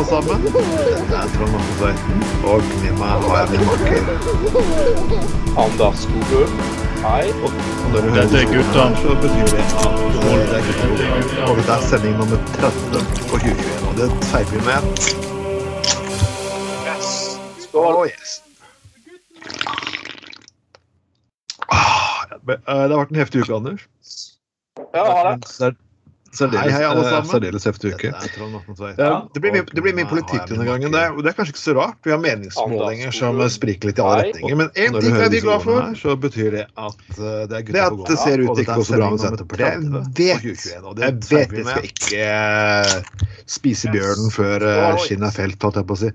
alle sammen. Det er Trond Magne Tveiten, og med meg har jeg min makker. Anders. Hei. Og når du Dette er hører så betyr det at det er gutta. Og dette er sending nummer 30 på 2021, og det feirer vi med Skål. Oh, yes. Ah, eh, Det har vært en heftig uke, Anders. Ja, ha det. Sær- Særdeles, Hei, hei, alle eh, sammen. særdeles heftig uke. Er. Ja, det, blir det blir mye politikk denne gangen, det, og det er kanskje ikke så rart. Vi har meningsmålinger som spriker litt i alle retninger. Men én ting er vi glad for. her, så betyr det at eh, det er gutta på det ser ut til ikke er å gå så bra med Senterpartiet. Jeg vet, 2021, og det jeg vet vi vi skal ikke eh, spise bjørnen før skinnet er felt, holdt jeg på å si.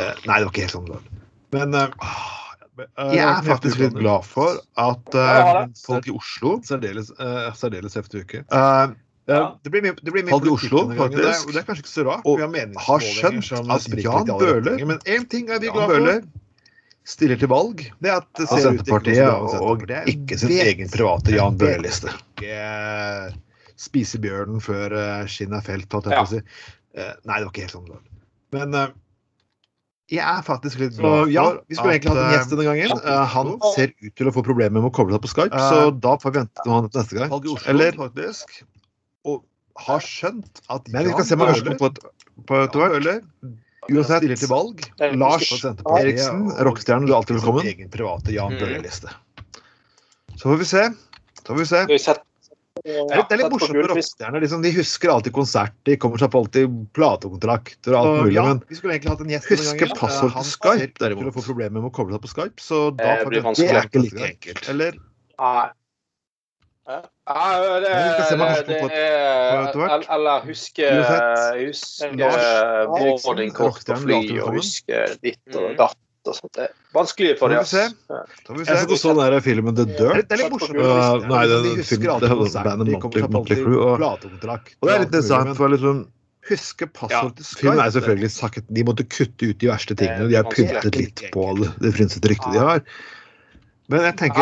Nei, det var ikke helt sånn. Men Eh, jeg er faktisk litt glad for at folk i Oslo Særdeles, eh, særdeles heftig uke. Eh, Ja. Det blir mye, det blir mye i politikk Oslo, denne gangen, det, er, det er kanskje ikke så rart. Og vi har har skjønt som at Jan Bøhler- Men én ting er vi glad for. Stiller til valg Det at det av ser ut ikke å Senterpartiet bra og ikke sin Vet egen private Jan Bøhler-liste. eh, spise bjørnen før uh, skinnet er felt, holdt jeg på å si. Eh, nei, det var ikke helt sånn. Men eh, jeg er faktisk litt glad for ja, vi skulle egentlig hatt en gjest denne gangen. eh, Eh, han ser ut til å få problemer med å koble seg på Skype, Eh, så da får vi vente til han neste gang. Eller faktisk. Har skjønt at Men vi skal se kanskje på, et- på etter hvert. Uansett, stiller til valg. Lars Eriksen, rockestjernen, du er alltid velkommen. egen private Jan Mm. Bøhler-liste. Så får vi se. Så får vi se. Det er litt, det er litt morsomt med rockestjerner. Liksom, de husker alltid konsert, de kommer seg på alltid platekontrakter og alt mulig. Men husker passord Eh, til Skype, derimot. til å få problemer med å koble seg på Skype, så da blir det er ikke like enkelt. Eller Nei. Ja, det, er. Eller huske, boardingkort på er fly og huske ditt og Mm. datt og sånt. Det er vanskelig for dem. vi ass. se. Ja. Så får vi Jeg så sånn den der filmen The Det er Dirt. det er litt morsomt nei, den bandet Motley- Crue, og- det er litt interessant, for liksom Huske passord til Skype. Filmen er selvfølgelig sagt De måtte kutte ut de verste tingene. De har pyntet litt på det, frynsete ryktet de har. Men jeg tenker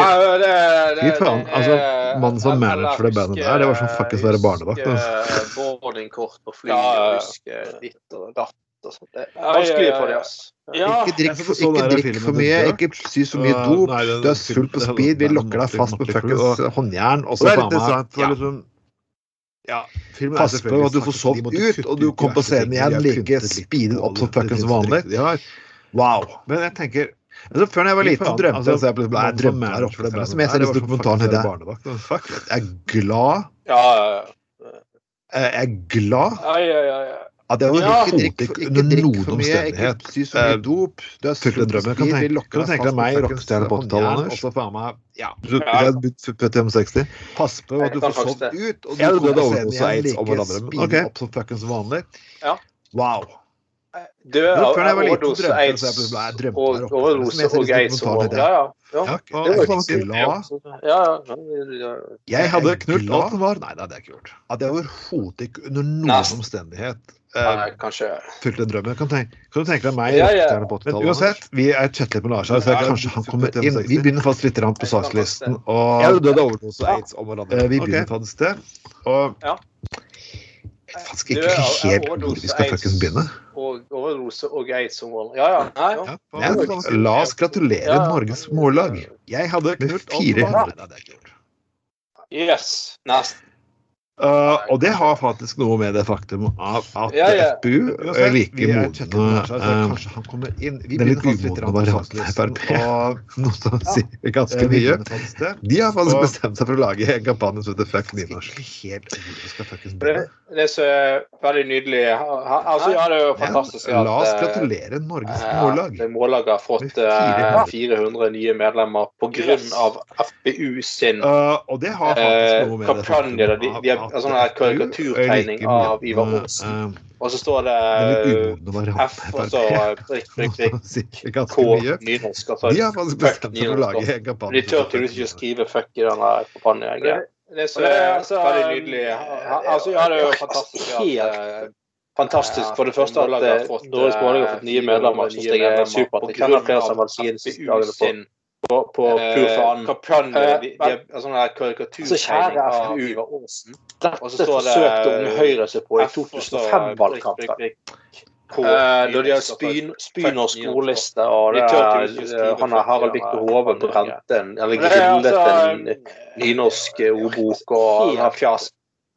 Fy faen, altså, mannen som manager for det bandet der, det var som fuckings være barnevakt, Altså. boardingkort på fly Ja, ja, huske ditt og datt og sånt. Det er vanskelig for dem. ass. Ja, Ikke drikk, for, ikke drikk for mye, ikke sy så mye Uh, dop. Du er full på speed, vi det- lokker deg fast på Motley fuckings håndjern. Og så det er faen litt meg interessant, for ja. liksom Ja, Pass på at du får sovet ut, kutte og du kommer kom på scenen igjen like speedet opp som fuckings vanlig. Wow. Men jeg tenker altså, Før da jeg var liten, så drømte jeg altså, jeg mannen jeg drømte manager der for det oppe. Som jeg ser det i var som i det. Fuck, jeg er glad Ja, ja, Jeg er glad ja. ja, ja, ja. at jeg Ja. ikke drikker Under noen omstendighet. ikke omstendighet. sy så mye Eh, dop. Du har fulgt en drøm. Jeg kan tenke- deg tenke deg meg, rockestjerne på 80-tallet, Anders? Og så faen meg Ja. Så jeg er født i 65. Pass på at du får solgt ut, og du Jeg kommer til å på den igjen like opp som fuckings vanlig. Ja. Wow. Død av overdose aids overdose og aids. Ja, ja. ja. Jeg hadde knult alt som var. Nei, det hadde jeg ikke gjort. at jeg overhodet ikke under noen omstendighet eh, fylte en drøm. Kan, kan du tenke deg meg, Ja, ja. rockestjerne på 80-tallet? Men uansett, vi er chattet litt med Lars her, så Ja, kanskje han kommer inn. Vi begynner fast litt på sakslisten, og eh, vi begynner begynner faktisk det. Og vet faktisk ikke helt hvor vi skal faktisk begynne. Og overdose og aids som vold. Ja, ja. Nei. ja. La oss gratulere Ja. Norges mållag Jeg hadde med knult alt som 400. var. Nei, det hadde ikke gjort. Yes. Nesten. Uh, og det har faktisk noe med det faktum at, at Ja, ja. FPU er like er modne kanskje han kommer inn. Vi litt begynner Frp. Noe som sier ganske eh, mye. De har faktisk Og- bestemt seg for å lage en kampanje som heter Fuck nynorsk. Det, det som er veldig nydelig ha- Altså, ja, det er jo fantastisk Ja, at La oss gratulere Norges mållag. mållaget har fått Med eh, 400. 400 nye medlemmer pga. FPU sin Uh, og det har faktisk noe med det kampanje. der De, de har en sånn her FPU er karikaturtegning av Ivar Aasen. uh, Og så står det F, og så prikk, prikk, prikk, som K, nynorsk. Altså. De har faktisk bestemt seg for å lage en kampanje. De tør tydeligvis ikke skrive 'fuck' i den der kampanjen. Det, det som det er så altså, veldig nydelig. Altså, ja, det er jo fantastisk Helt eh, Fantastisk. For det første at eh, Norges Måling har eh, fått nye medlemmer. Syns jeg er supert. Jeg kjenner flere som har valgt sin på, på, på Pur Faen. Kampanje. Eh, De, de de, har sånn karikaturtegning av Ivar Aasen. dette Og forsøkte Unge Høyre seg på i F, og så 2005-valgkampen. Da de har Eh, Når det spy- spynorsk ordliste og det er, han har Harald Viktor Hove brente en, eller grillet en nynorsk eh, ordbok og har fjas.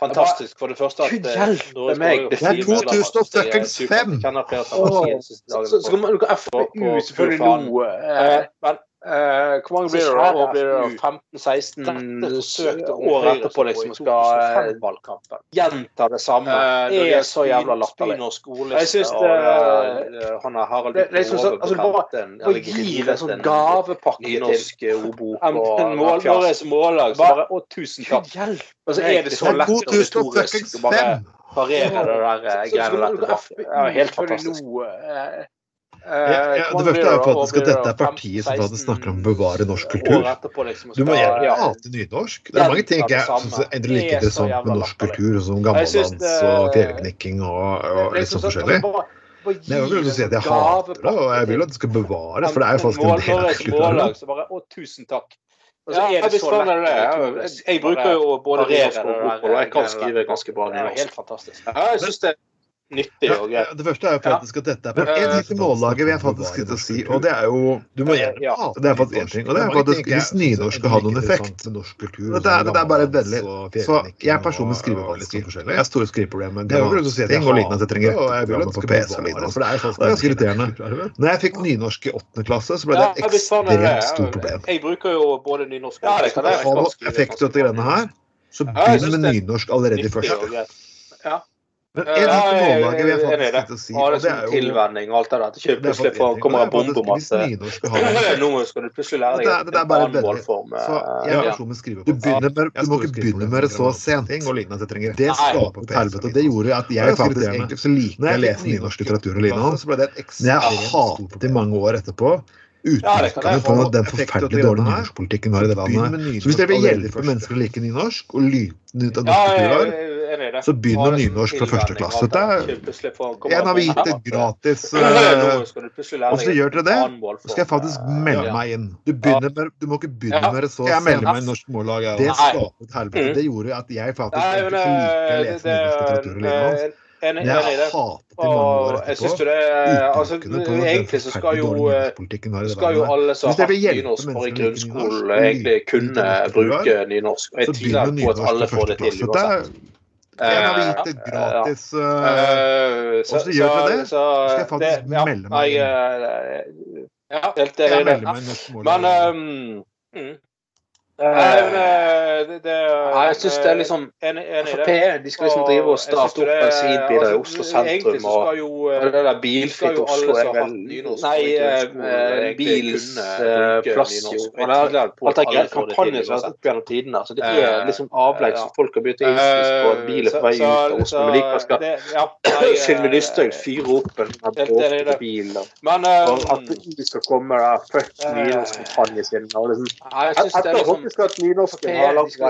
Fantastisk. For det første at eh, hjelpe meg, det er faktisk 2005. super- kjenner flere som har Åh, siden de siste dagene Så, kan man FU FPU selvfølgelig lo. Eh, Eh, eh, Hvor mange blir det? da? Hvor blir det? 15-16 Dette forsøkte år etterpå liksom skal eh, valgkampen. gjenta det samme. Uh, Det det er er så jævla latterlig. Jeg syns det Han er- Harald Det- det er liksom sånn- altså, bare- Bare eller gi en sånn gavepakke til en og mål, fjas. Norges Mållag. Så Bare, å, tusen takk. Gud hjelpe Og så er det så er lett og å bare parere det der eh, greiene der tilbake. Ja, helt fantastisk. Eh, Ja, ja, det første er jo faktisk at dette er partiet som faktisk snakker om å bevare norsk kultur. etterpå, liksom, Du må gjerne ja. hate nynorsk. Det er mange ting jeg syns er endelig like er interessant med norsk kultur, som gammeldans og fjellknikking og, og litt sånn forskjellig. Men jeg vil jo si at jeg hater det, og jeg vil at det skal bevares, for det er jo faktisk en del av kulturen. Å, tusen takk. Ja, så faen lett det det. Jeg, jeg bruker jo både Parere og bokmål, og jeg kan skrive ganske bra Det er nynorsk. helt fantastisk. Ja, jeg synes det nyttig og greit. ja, det første er jo faktisk at dette er på en til mållaget vil jeg faktisk ikke si, og det er jo Du må gjerne Ja. Det er faktisk én ting, og det er faktisk hvis nynorsk skal ha noen effekt. Dette er, det er bare veldig Så jeg personlig skriver vanskelig. Jeg har store skriveproblemer. Det er jo grunn til å si at jeg går liten at jeg trenger retteprogrammet på PC og lignende. For det er faktisk ganske irriterende. Når jeg fikk nynorsk i åttende klasse, så ble det et er ekstremt stort problem. Jeg bruker jo både nynorsk Ja, det kan jeg. Har du effekt og dette greiene her, så Ja, begynn med nynorsk allerede i første. greit. Men Ja, en til er mållaget vil jeg enig i faktisk det. ikke si, Har det det som er jo tilvenning og alt det der. Til er plutselig en ting, kommer det det er bombe om faktisk at hvis nynorsk skal ha noen effekt. nå skal du plutselig lære er- deg det er en bare annen veldig- målform. Så eh, ja. Du, begynner med, du må ikke begynne med det så sent. Det skaper et helvete. Det gjorde at jeg faktisk egentlig så liker jeg å lese nynorsk litteratur og lignende. Men jeg hatet i mange år etterpå Ja, det kan jeg utelukkende på den forferdelig dårlige nynorskpolitikken vi har i det landet. Så hvis dere vil hjelpe mennesker å like nynorsk og lyte ut av Ja, norsk i det. så begynn Ha det nynorsk fra første klasse. det er en det har vi gitt det gratis. eh, eh, Og så gjør dere det, så skal jeg faktisk Eh, melde meg inn. Du begynner med, du må ikke begynne med det så Jeg melder meg i. Norsk Mållag, Det et helvete. Mm. Det gjorde at jeg faktisk ikke liker å eh, lese nynorsk litteratur og lignende. er Enig enig jeg det. hatet i mange år Og etterpå. det altså, Egentlig så skal jo eh, i det skal jo alle som har hatt nynorsk bare i å grunnskolen, egentlig kunne bruke nynorsk. Og jeg tviler på at alle får det til uansett. En Eh, gratis. eh, Eh, Og så gjør dere det, så skal jeg faktisk det- ja, melde meg eh, Ja, helt enig Men um, mm. Nei, men eh, det, det Nei, jeg syns det er liksom Enig, enig Frp de skal liksom drive og starte opp bensinbiler i Oslo sentrum og jo og eh, det der bilfritt Oslo er vel Nei, eh, eh, bruke plass jo. Alt er kampanjer som har vært opp gjennom tidene. Så det Eh, er liksom avlegg som folk har begynt å innstille på at bil er på vei ut av Oslo. Men likevel skal Sylvi eh, Lysthaug fyre opp en bråkete det. bil. Men eh, at de skal komme der, fuck nynorskkampanjen sin. og liksom jeg faktisk at nynorsken har lagt seg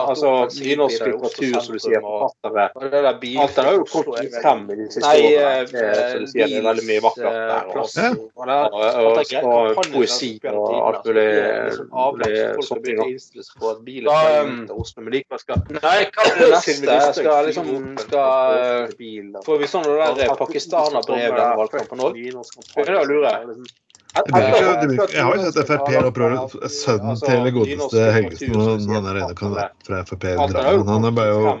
Altså nynorsk litteratur, som du sier, forfattere og det der Alt har jo kort kommet frem i de siste årene. eh, Det er, som du sier, det er veldig mye vakkert der. Og, poesi som og alt mulig. liksom sånne ting. um, men likevel skal Nei, hva er det neste? Jeg skal liksom skal Får vi sånn det der pakistanerbrevet den valgkampen òg? Det er det blir, ikke- jeg har jo sett Frp og prøver Sønnen Altså, til godeste Helgesen, han er ene kan være fra Frp han er bare jo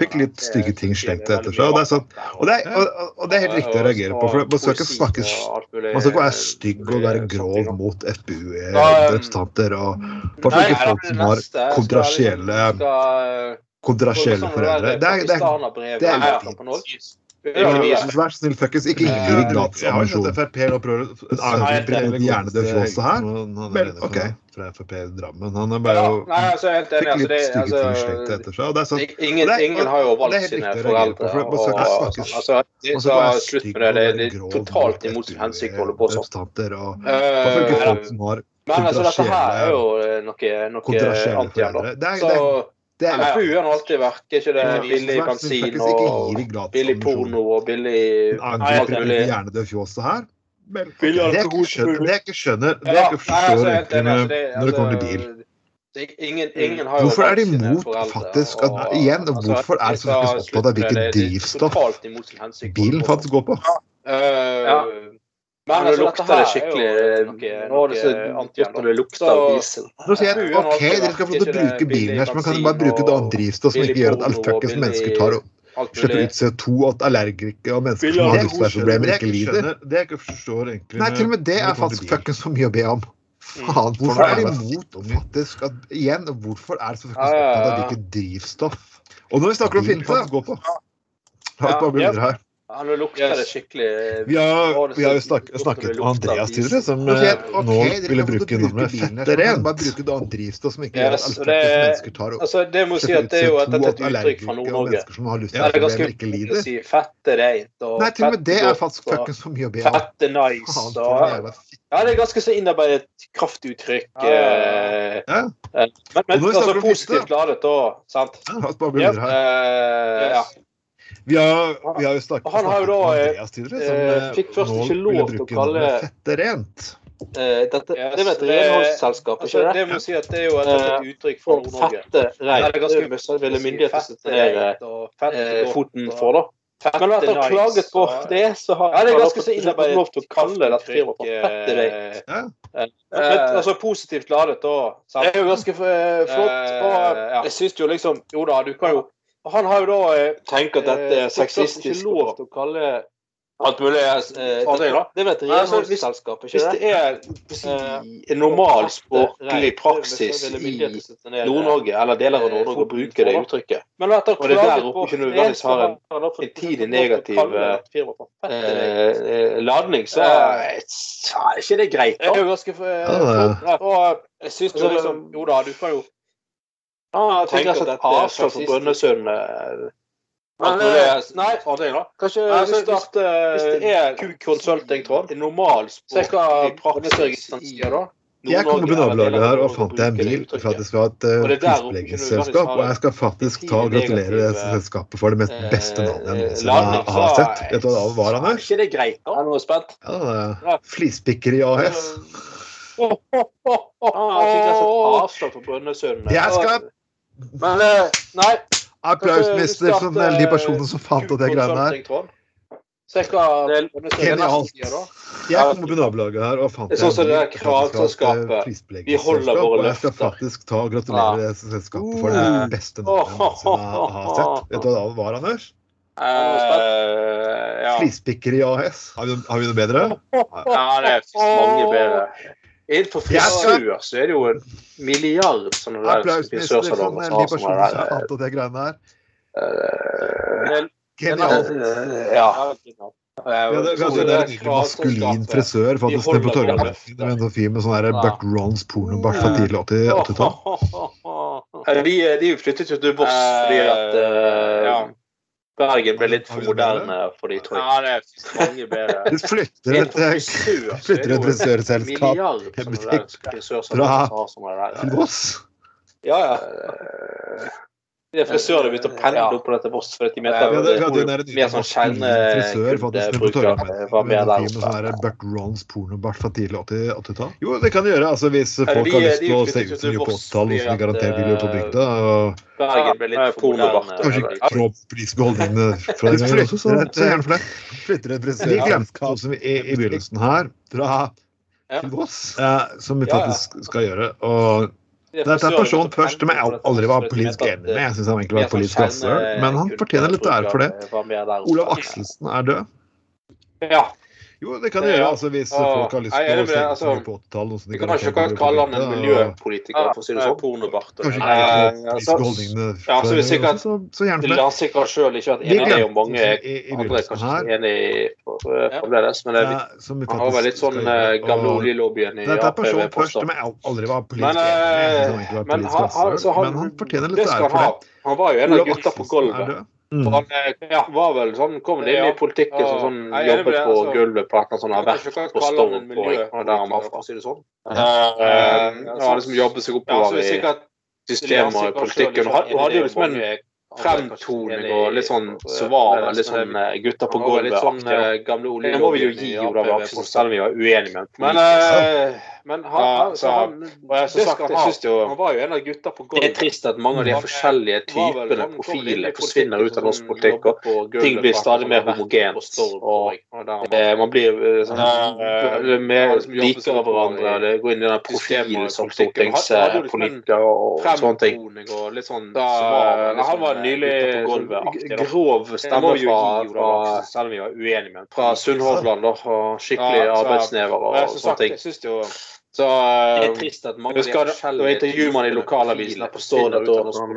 Fikk litt stygge ting slengt etter seg. Og det er sånn, og det er, og, det er helt riktig å reagere på. for Man skal ikke snakke Man skal ikke være stygg og være grov mot FpU-representanter og for ikke folk som har kontrasielle kontrasielle foreldre. Det er, det er, det er fint. Vær så snill, fuckings, ikke jo glatsammunisjon. sett Frp nå prøver Brenneth Hjernedød Fjåse her. Men ok. Fra Frp i Drammen. Han er bare jo nei, altså. Fikk Altså, litt stygge altså, etter seg. Og det er sånn Ingen, har jo valgt sine å foreldre. man Og, skal ikke snakke- det, så slutt med det. Det, er totalt mot imot sin hensikt å holde på sånn. Eh, Men altså, dette her er jo eh, noe, er, Så det er, er, har alltid vært ikke det Ja, billig bensin og billig porno og billig angriper litt hjernedød fjåse her. Vel, det jeg ikke skjønner, det jeg ikke skjønner, det jeg ikke forstår egentlig når det kommer til bil. Ingen, ingen har hvorfor er de imot faktisk at, og, Igjen, altså, hvorfor er de så opptatt av hvilket drivstoff bilen faktisk går på? Uh, ja. Men nå lukter det skikkelig Nå har det så godt når det lukter av diesel. Nå sier jeg OK, dere skal få lov til å bruke bilen her, så man kan bare bruke et annet drivstoff som ikke gjør at alle fuckings mennesker tar og slipper ut CO2, at allergikere og mennesker som har luftveiproblemer, ikke lider. Det jeg ikke forstår egentlig Nei, til og med det er faktisk fuckings for mye å be om. Faen, hvorfor er de imot faktisk at, Igjen, hvorfor er det så fuckings opptatt av hvilket drivstoff? Og når vi snakker om finte, gå på. La oss bare bli videre her. Ja, nå lukter det skikkelig Vi har, vi har jo snakket, snakket med Andreas tidligere, som okay, okay, nå ville bruke navnet Fetterent. Bare bruke det annet drivstoff som ikke yes, gjør det, mennesker tar og altså, Det må si at det er jo et, et uttrykk fra Nord-Norge. Ja, det er ganske viktig å si fetterent og Nei, til og med det er faktisk fuckings for mye å be om. Fette nice og Ja, det er ganske så innarbeidet kraftuttrykk. Ja. ja. Men, men altså positivt ladet da, sant? Ja, bare begynner her. Ja. Vi har, vi har jo snakket, han har jo da, med Andreas tidligere, som eh, eh fikk først ikke lov til å kalle fetterent. Eh, dette, yes, det er et renholdsselskap, ikke altså, det? må si at det er jo et, et eh, uttrykk for Nord-Norge. Fette rein. Det er ganske ville myndigheter sitere foten for, da. Fette Men etter å ha klaget på det, så har ja, det er ganske så innarbeidet lov til å kalle dette firmaet for Fettereit. Ja. Altså positivt ladet, da. Det er jo ganske flott. Og jeg syns jo liksom Jo da, du kan jo han har jo da Tenk at dette er eh, sexistisk. Ikke lov til å kalle alt mulig eh, det, det vet renholdsselskapet, ikke det? Hvis det er eh, en normal språklig praksis i Nord-Norge, eller deler av Nord-Norge, å bruke det uttrykket Og det er der oppe ikke nødvendigvis har en, tidlig negativ eh, ladning, så er ikke det greit. Er Og jeg syns liksom Jo da, du kan jo Ah, jeg tenker at er avslag for Brønnøysund men, eh, nei, kanskje nei, vi starter er Q-consulting, Trond, en normal språklig praksis jeg kom på nabolaget her og fant jeg en bil for at jeg skal ha et uh. Og jeg skal faktisk ta og gratulere det selskapet for det mest beste navnet jeg noensinne har sett. Vet du hva var, Anders? ikke det greit, da? Er noe spent? Ja, AS. Ah, fikk altså avslag. Jeg skal men eh, nei. Applausmister for de personene som fant ut de greiene her. Genialt. Jeg kom på nabolaget her og fant sånn som det der kravselskapet. Vi holder våre løfter. Jeg skal faktisk ta og gratulere det selskapet for det beste navnet jeg har sett. Vet du hva det var, Anders? Uh, ja. Flispikkeri AS. Har vi, har vi noe bedre? Ja, det er mange bedre. Innenfor frisør så er det jo en milliard sånne der frisørsalonger som har sånne der. Fant ut de greiene her. Uh, Genialt. Ja. Vi hadde, vi hadde en maskulin frisør faktisk nede på Torgallmenn. En sånn fin med sånn Buck Rons pornobart fra tidlig 80-tall. De, de flyttet jo til Voss fordi at uh, Bergen ble litt for moderne for de, to. Ja, det er mange bedre. Du flytter et, flytter et frisørselskap fra Voss? Ja, ja. De frisørene begynte å pendle opp på dette Voss for fordi de mente vi mer sånn kjernebrukere var mer der oppe. Sånn Bert Rolls pornobart fra tidlig 80-tall? Jo, det kan de gjøre. altså Hvis folk har lyst til å se ut som de på 80-tall, noe som de garantert vil gjøre på bygda. Pornobart. Kanskje ikke holdningene fra den gangen også, så, så gjerne for det. Flytter en frisør Vi glemte noe som i, i begynnelsen her, fra Voss, som vi faktisk skal gjøre. og dette er en person først som jeg aldri var politisk enig med. Jeg syns han egentlig var politisk rasshøl, men han fortjener litt ære for det. Olav Akselsen er død. Ja. Jo, det kan det gjøre altså, hvis folk har lyst til å se altså, på 80-tallet. Vi kan ikke kalle han en miljøpolitiker, for å si det sånn. Pornobart. Kanskje ikke eh, holdningene ja, så, sikkert, så, så gjerne det. sikkert sjøl ikke vært enig i, jo mange andre er kanskje ikke enig i fremdeles. Men han har vel litt sånn eh, gamle oljelobbyen i er personen først jeg aldri var politisk enig. Men han fortjener litt ære for det. Han var jo en av gutta på gulvet. Mm. For han eh, ja, var vel sånn, kom inn i politikken som sånn, jobbet på altså, gulvet på et sånt, har vært på Storm på der han var fra. Si det sånn. Uh, uh, han liksom jobbet seg oppover i systemet og politikken. Og hadde jo liksom en fremtoning og litt sånn svar, litt sånn gutter på gulvet. Litt sånn gamle olje Det må vi jo gi Olav Akselsen, selv om vi var uenige med ham. Men, han, ja, så, han, jeg, så sagt, jo, han var jo en av gutta på gulvet. Det er trist at mange av de forskjellige typene profiler forsvinner ut av norsk politikk, og ting blir stadig mer homogent. Og man blir sånn, mer liker av hverandre, det går inn i den profilen som stortingspolitiker og sånne ting. Sånn, han var nylig grov stemme fra, med fra Sunnhordland, skikkelig arbeidsnever og sånne ting. Så det er trist at mange husker, av de intervjuer man i lokalavisene på Stord år som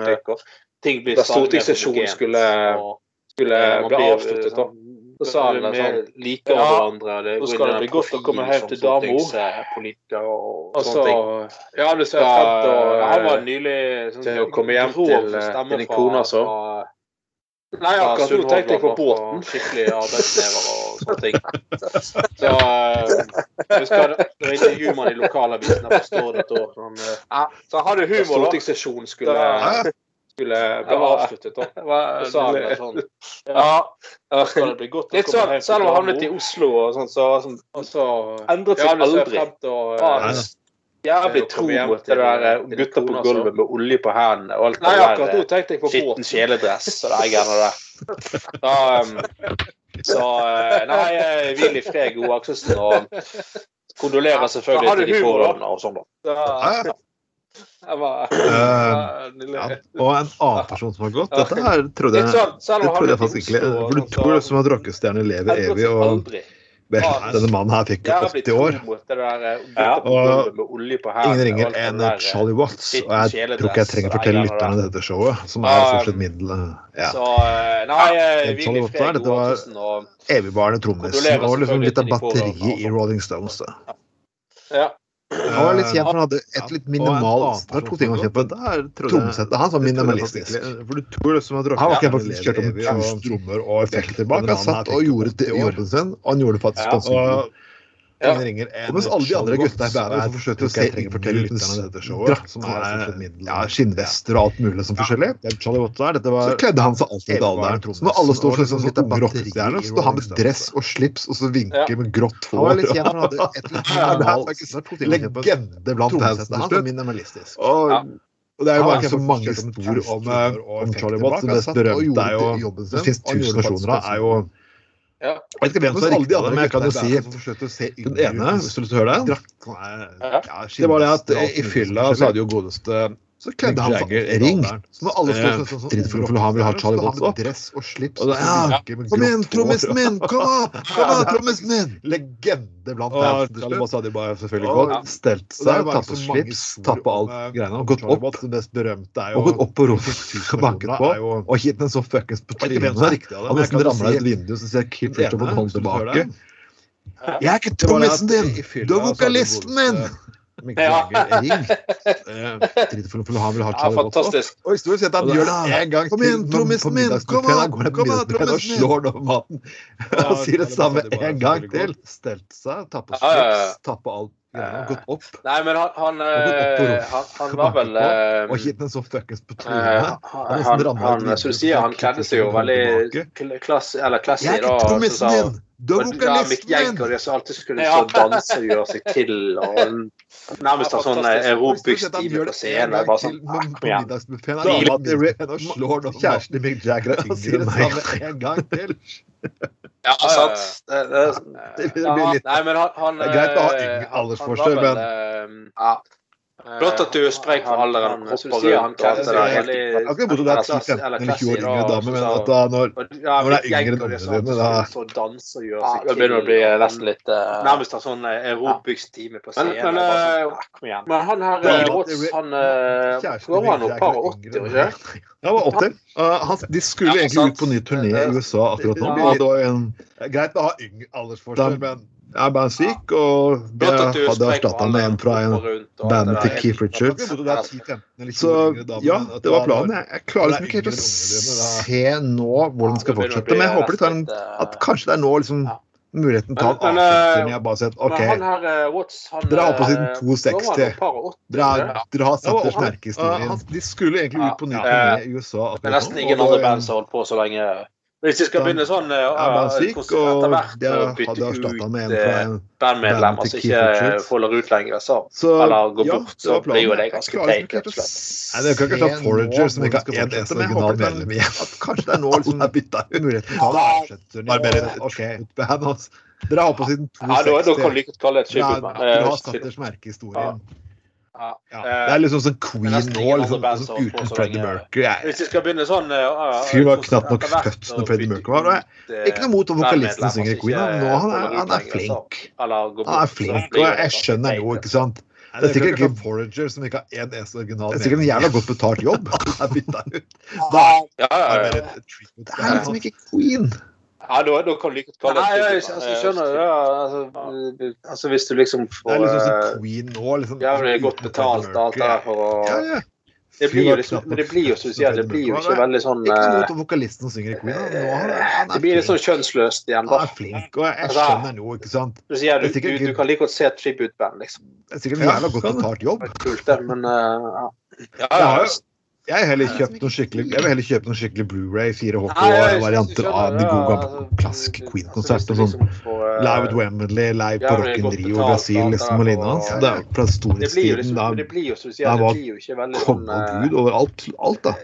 ting blir da stortingssesjonen skulle, skulle bli avsluttet. da. Så sa han sånn Liker ja, hverandre. Det nå skal det bli godt å komme hjem til dama. Og, og sånne. Ja, du ser frem til Han var nylig sånn, til å komme hjem til din kone, altså. Nei, akkurat nå tenkte jeg på båten. Skikkelig arbeidsnever og sånne ting. Så uh, jeg husker det intervjuet man i lokalavisen på Stord uh, ja, så hadde humor, da. Stortingssesjonen skulle, skulle bli avsluttet. Da. Så sa han sånn Ja, skal det bli godt Litt sånn, selv om han havnet i Oslo og sånn, så, sånn, så endret seg aldri. Ja, Jævlig tro mot det der eh, gutter på gulvet med olje på hendene og alt det der. Skitten kjeledress og det greiene der. Da, um, så eh, Nei, eh, hvil i fred, Gode Akselsen. Og kondolerer selvfølgelig til de pårørende og sånn, da. Var, uh, ja, og en annen person som har gått Dette her trodde jeg, sånn, det trodde jeg faktisk ikke. For du tror som at rockestjerner lever evig. og denne mannen her fikk jo 80 år. Ja. Og ingen ringer enn Charlie Watts. Og jeg tror ikke jeg trenger å fortelle lytterne dette showet, som er stort sett middel... Ja. Eh, nei, eh, Charlie Watts der, dette var evigvarende trommis. Og liksom litt av batteriet i Rolling Stones. Da. Ja. Han var litt kjent for han hadde et litt minimalt Det var to ting han kjent på. Trommesettet hans var minimalistisk. Han var ikke faktisk kjørt om 1000 trommer og effekter bak. Han satt og gjorde jobben sin, og han gjorde det faktisk ganske. Ja. Og mens alle de andre gutta i bandet som forsøkte å se drakter ja, skinnvester og alt mulig som forskjellig, så kledde han seg alltid etter alderen. Så når alle står sånn som litt rockestjerner, så står han med dress og slips og så vinker med grått hår. Legende blant bands. Og det er jo bare så mange spor om, om Charlie Watts. Det mest berømte er jo Det fins tusen versjoner av, er jo ja. Jeg vet ikke hvem som er riktig av dem, men jeg kan jo si den ene, hvis du å høre det. Det var det at i fylla så hadde jo godeste så kledde han seg ring. Så når alle står sånn for han vil ha Charlie Watts opp. Dress og slips. Og ja, kom igjen, trommisen min! Kom opp! Kom igjen, trommisen min! Legende blant bands. Charlie Watts hadde jo bare selvfølgelig gått, stelt seg, tatt på slips, tatt på alt greiene, og gått opp. Det mest berømte er jo Og gått opp på rommet og banket på, og gitt den så fuckings på trynet. Han nesten ramla ut vinduet, så ser Kim Fletcher på en hånd tilbake. Jeg er ikke trommisen din! Du er vokalisten min! Mick Jagger ring. For, for han vil ha ja, fantastisk. Og historisk sett, han gjør det en gang Kom igjen, trommisen min! Kom an, kom an, trommisen min! slår han over maten. Og sier det samme en gang til. Stelt seg, tappe slips, tappe alt. Ja, gått opp. Nei, men han Han, han, han var vel Og gitt en så fuckings på trynet. Han, han, så du sier, han kledde seg jo veldig klass, eller classy. Jeg er ikke trommisen din! Du er vokalisten min! Ja, alltid skulle stå og danse og gjøre seg til. og Nærmest har sånn aerobic-stil på scenen. Bare sånn, kom igjen. Slår nå kjæresten til Mick Jagger og sier det samme en gang til. Ja, sant. Det, det, det, det blir litt Nei, men han, han, er greit å ha aldersforskjell, men ja. Flott at du sprek for alderen. Hopper rundt han kledde veldig Akkurat bortsett fra 10-15 eller 20 år yngre dame, men at da når, når det er yngre enn ungene dine, da Det begynner å bli nesten litt Nærmest ha sånn aerobics-time på scenen. Men, men, men han her Rots, han Går han opp par og 80, ikke Han var 80. Uh, de skulle egentlig ut på ny turné i USA akkurat nå. Det var en, greit å ha yngre aldersforskjell, men er bare syk, og det hadde erstatta med en fra en band til Keith Richards. Så ja, det var planen. Jeg klarer liksom ikke helt å se nå hvordan det skal fortsette, men jeg håper de tar en, at kanskje det er nå liksom muligheten til å ta avslutning. Jeg bare sett OK, dere har på siden 260. Dere har satt deres merke i historien. De skulle egentlig ut på ny turné i USA. Det er nesten ingen andre band som har holdt på så lenge. Hvis de skal begynne sånn ja, syk, etter hvert å bytte ut bandmedlemmer som ikke folder ut lenger, så, så eller går bort, så blir jo det ganske teit. Nei, det kan ikke ta Forager som ikke har én eneste original medlem igjen. Kanskje det er nå liksom er bytta ut. Dere har på siden 260. Ja, da kan du like kalle det et skiputband. Du har satt deres merke i historien. Ja. Ja. Det er liksom sånn Queen nå, liksom, liksom, uten Freddie Mercury. Hvis vi skal begynne sånn uh, Fyren var knapt nok født når Freddie Mercury var Ikke noe mot om vokalisten synger Queen, Queen, nå han er, han er flink. Han er flink, og jeg skjønner jo, ikke sant. Det er sikkert ikke Forager som ikke har én eneste original. Det er sikkert en jævla godt betalt jobb. Det er. Da er det liksom ikke Queen. Ja, da, da kan du like kalle det Nei, jeg, altså, skjønner skjønner det. Altså, altså, hvis du liksom får Det er liksom sånn Queen nå, liksom. Jævlig godt betalt alt det der for å ja, ja. Det blir, jo liksom, men det blir jo som du sier, det blir jo ikke veldig sånn Ikke noe til vokalisten som synger i Queen. Han, han det blir litt sånn kjønnsløst igjen. da. Han er flink, og jeg altså, skjønner noe, ikke sant. Du sier du, du, du kan like godt se et tribute-band, liksom. Det er sikkert en jævla godt betalt jobb. Kult, det, men uh, ja. ja, ja. Jeg, heller kjøpt noen skikkelig, jeg vil heller kjøpe noen skikkelig Blu-ray 4HK-varianter av de gode gamle klassiske Queen-konserter. Sånn Live at Wembley, live på Rock in Rio, Brasil liksom, og lignende. Det er fra storhetstiden. Da, da var konge og gud over alt, alt da.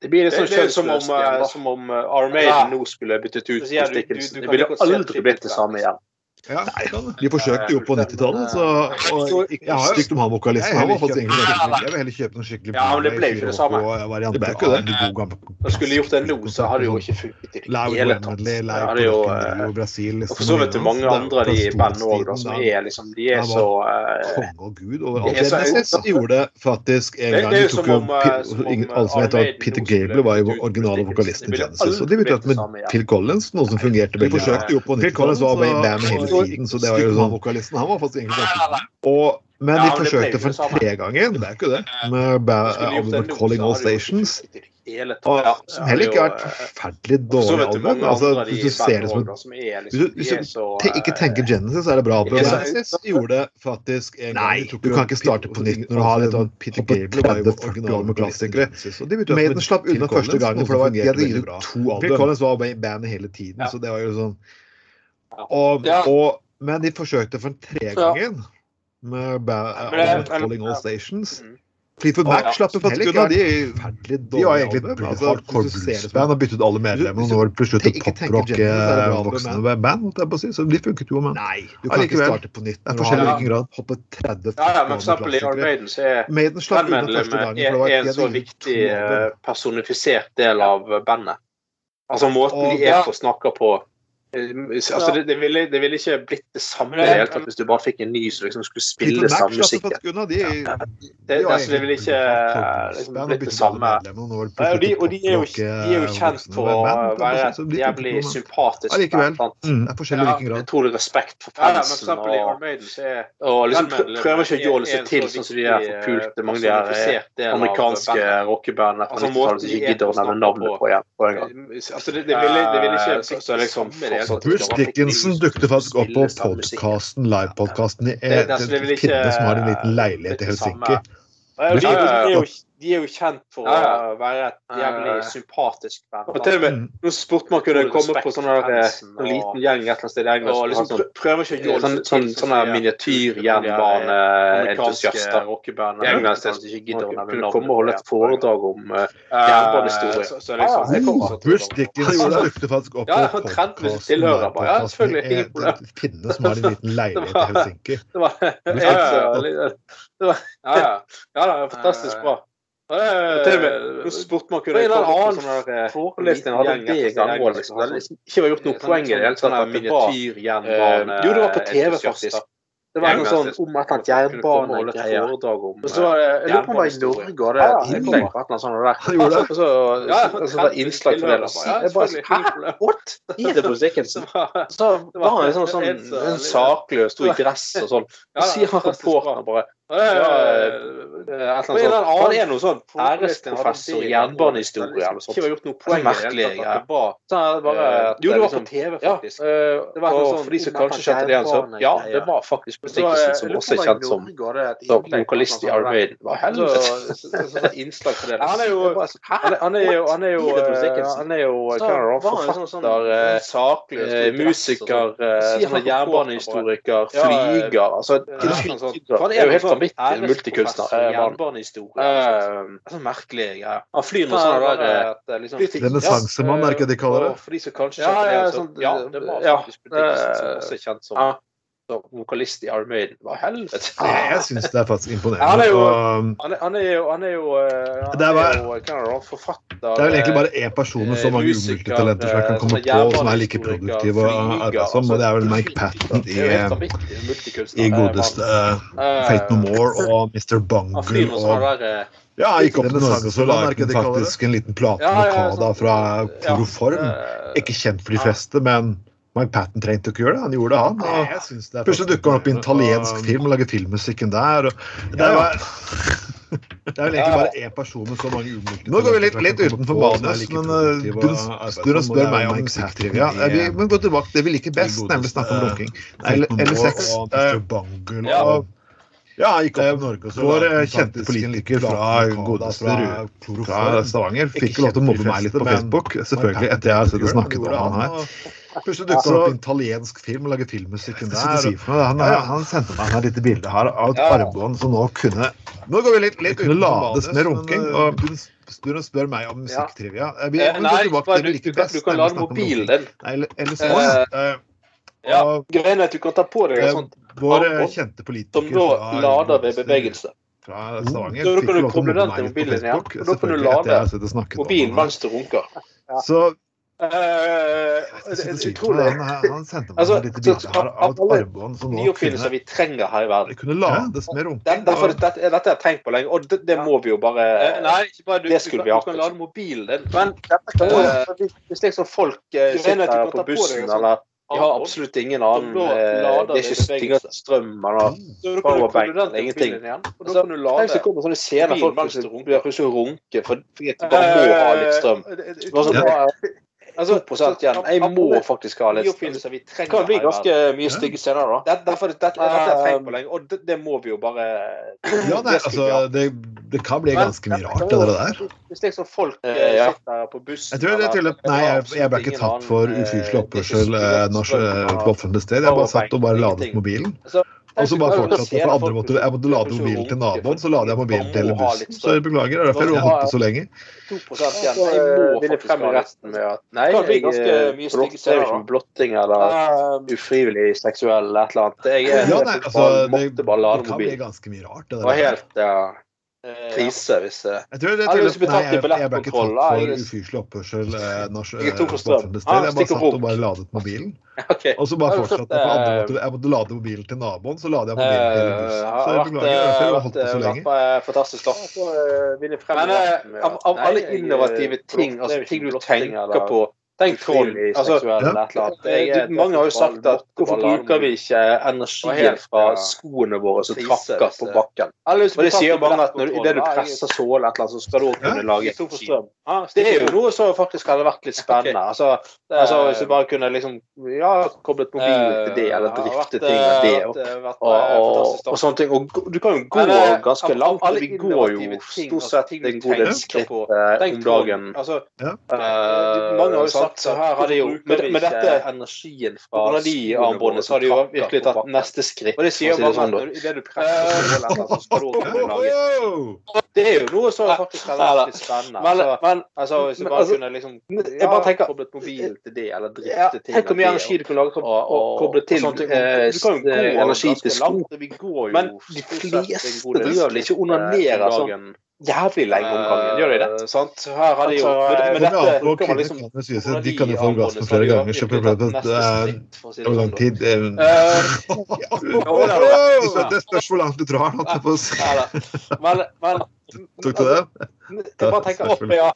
Det blir litt sånn kjønnsløst. Som om Armaden nå skulle byttet ut på Stickelsen. Det ville aldri blitt det samme igjen. Ja, de forsøkte jo på 90-tallet, så og, jeg har stygt om han vokalisten. Jeg vil heller kjøpe noen skikkelig Ja, men det ble ikke det samme. Det ble ikke det. Da skulle gjort en lose, så hadde jo ikke funket i det hele tatt. Det jo Brasil, Og så vet du mange andre de bandene òg, som er liksom De er så Konge og gud overalt. Genesis gjorde faktisk en gang De tok jo Alle som heter Peter Gable var jo originale vokalisten i Genesis, og de bytta med Phil Collins, noe som fungerte veldig bra. Phil Collins var med hele tiden, så det var jo sånn vokalisten. Han var faktisk egentlig ganske og, Men de forsøkte for tre ganger, det er ikke det, med albumet 'Calling All Stations'. Og, som heller ikke har vært forferdelig dårlig album. Altså, hvis du ser det som Hvis du, hvis du ikke tenker Genesis, så er det bra album. Genesis gjorde faktisk en Nei, du kan ikke starte på nytt når du har litt Peter Gable 30-40 år med klassikere. Maiden slapp unna første gangen, for det var, de hadde gitt ut to album. Phil Collins var i bandet hele tiden, så det var jo sånn og, og, men de forsøkte for en tregangen med Calling All Stations. Mm. Fleetwood Mac slapp jo faktisk unna. De, de var egentlig et bra hardcore og byttet alle medlemmene. Og nå var det plutselig et poprock voksne band. Så de funket jo, men Nei, du kan ikke starte på nytt. Det er forskjellig i hvilken grad. Hoppe 30 ja, ja, men for eksempel i Iron Maiden så er en så viktig eh, personifisert del av bandet. Altså måten de er på snakker på Altså, det, det, ville, det, ville, ikke blitt det samme det helt hvis du bare fikk en ny som liksom skulle spille samme musikk. De, det, altså, det ville ikke liksom, blitt det samme. Og de, og de, er jo, de er jo kjent for å være jævlig sympatiske. band. Mm, ja, Utrolig respekt for fansen. Og, og liksom prøver ikke å jåle seg til sånn som de er forpulte mange av de amerikanske rockebandene fra 90-tallet som ikke gidder å nevne navnet på igjen. Altså, det, ville, ikke så, liksom, Bruce Dickinson dukket faktisk opp på podkasten, livepodkasten i Pinne, som har en liten leilighet i Helsinki. Det er, jo, de er jo kjent for ja, ja. å være et jævlig sympatisk band. Og til og med nå spurte man kunne komme på sånn en liten gjeng et eller annet sted i England. Og liksom sånn, prøver ikke å gjøre sånn, sånn, sånne miniatyrjernbaneentusiaster i England som ikke gidder å nevne navn. Komme og holde et foredrag om uh, jernbanehistorie. Liksom, Bruce Dickens dukket faktisk opp på podkasten. Ja, selvfølgelig. Pinne som har en liten leilighet i Helsinki. Det var, ja, ja. ja, fantastisk bra. Nå spurte man kunne hadde det ganger. Liksom. Det liksom ikke var gjort noe poeng i det hele tatt. Miniatyrjernbane Jo, det var på TV, faktisk. Det var noe sånn om et eller annet jernbanegreier. Og så var det Jeg lurer på om det var i Norge, og det er innlegg på et eller annet sånt. Og så og så var innslag for det. Jeg bare Hæ? What? Er det på Dickinson? Så var han liksom sånn en sakløs, sto i gress og sånn. Så sier han reporteren bare Han er noe sånn æresprofessor i jernbanehistorie eller noe sånt. Ikke gjort noe poeng merkelig. Ja. Jo, det var på TV, faktisk. og sånn, for de som kanskje kjente det igjen, så ja, det var faktisk Dickinson, som også er kjent som vokalist i Iron Maiden. Hva helvete? Innslag på det. Han er jo Han er jo Han er jo Han er jo forfatter, saklig musiker, jernbanehistoriker, flyger altså, Han er jo helt vanvittig multikunstner. Jernbanehistorie. sånn merkelig ja. Han flyr noe sånn der liksom, Renessansemann, er ikke det de kaller det? For de som kanskje ja, ja, sånn, ja, det var faktisk Dickinson som også er kjent som vokalist i Iron Maiden. Hva helvete? Jeg syns det er faktisk imponerende. Han er jo, han er, han er jo, han er jo, han er jo forfatter Det er vel egentlig bare én person med så mange umultitalenter som jeg kan komme på, som er like produktiv og arbeidsom, og det er vel Mike Patton i, i godeste Fate No More og Mr. Bungle og ja, jeg gikk opp til Norge så lagde han faktisk en liten plate med Kada fra Chloroform. Ikke kjent for de fleste, men Mike Patten trengte ikke gjøre det. Han gjorde det, han. Og plutselig dukker han opp i en italiensk film og lager filmmusikken der. Og, det, var, det er vel egentlig bare én person med så mange ulykker. Nå går vi litt, litt utenfor manus, men uh, du spør meg om musikktrivia. Ja, vi må gå tilbake til det vi liker best, nemlig snakke om runking. Eller sex. Og ja, gikk opp til Norge og så Vår kjente politiker fra godeste fra Stavanger fikk lov til å mobbe meg litt på Facebook. Selvfølgelig etter jeg har snakket om han her. Plutselig dukker det opp en italiensk film og lager filmmusikken der. Si han, han, sendte meg et lite bilde her av et armbånd som nå kunne Nå går vi litt, litt kunne lades med runking. og du spør meg om musikktrivia. Vi, nei, bare, du, du, du, kan lade mobilen din. Eller, eller Eh, Ja, greien er at du kan ta på deg et sånt Vår kjente politiker Som da lader ved bevegelse. Fra Stavanger. Så da kan du koble den til mobilen igjen, og da kan du lade mobilen mens du runker. Så Jeg. Han, sendte meg altså, et lite bilde her av et armbånd som nå kunne, vi trenger her i verden. Det kunne lades med runking. Den, derfor, dette, dette har jeg tenkt på lenge, og det, det må vi jo bare Nei, ikke bare du, det skulle vi hatt. Du kan lade mobilen din. Men uh, hvis liksom folk uh, sitter på bussen eller de har absolutt ingen annen Det er ikke strøm eller powerbank eller ingenting. Tenk så kommer sånne scener folk plutselig runker fordi de bare må ha litt strøm. Altså, 2 igjen. Jeg må faktisk ha litt Det kan bli ganske mye stygge scener, da. Det, derfor, det, det, har jeg tenkt på lenge, og det, det, må vi jo bare Ja, nei, altså, det, det kan bli ganske mye rart, det der. Hvis liksom folk eh, sitter på bussen Jeg tror det til Nei, jeg, jeg ble ikke tatt for ufyselig oppførsel på offentlig sted. Jeg bare satt og bare ladet mobilen. Og så bare fortsatte for andre måtte, Jeg måtte lade mobilen til naboen, så lader jeg mobilen til bussen. Så jeg beklager, det er derfor jeg holdt på så lenge. 2 igjen. Jeg må faktisk ha resten med at Nei, ganske mye stygge serier som blotting eller ufrivillig seksuell eller et eller annet. Jeg måtte bare lade mobilen. det, kan bli ganske mye rart. Det, der. helt, ja krise hvis Jeg tror det er til at jeg, ble ikke tatt for ufyselig oppførsel eh, på offentlig. Jeg bare satt og bare ladet mobilen. Og så bare fortsatte jeg. Jeg måtte lade mobilen til naboen, så lader jeg mobilen til bussen. Så jeg beklager. Jeg holdt på så lenge. Fantastisk Men av, av alle innovative ting, altså ting du tenker på Tenk troll. Altså, ja. mange har jo sagt at hvorfor bruker vi ikke energien fra skoene våre som trakker på bakken? Og det sier mange at når, idet du presser sålen et eller annet, så skal du også kunne lage strøm. Det er jo noe som faktisk hadde vært litt spennende. Altså, altså Hvis du bare kunne liksom ja, koblet mobilen til det, eller drifte ting med det, og, og, og, sånne ting. Og du kan jo gå ganske langt. Vi går jo stort sett en god del skritt om dagen. Altså, mange har jo sagt så her har de jo med, med dette energien fra noen de armbåndene, så har de jo virkelig tatt neste skritt. Og det sier jo sånn, da. Idet du presser så skal du kunne lage Det er jo noe som faktisk er veldig spennende. Men, altså, men altså, hvis du bare altså, kunne liksom Jeg bare tenker Koblet mobilen til det, eller drifte ting Tenk hvor mye energi du kan lage og koble til energi til sko. Men de fleste driver vel ikke onanerer sånn jævlig lenge om gangen, gjør de det? Uh, sant? Her har de jo altså, med dette kan man liksom De kan jo få gass for flere ganger, så problemet er hvor lang tid Det spørs hvor langt du drar, holdt jeg på å si. Men, men Tok du det? Jeg bare tenker opp, ja.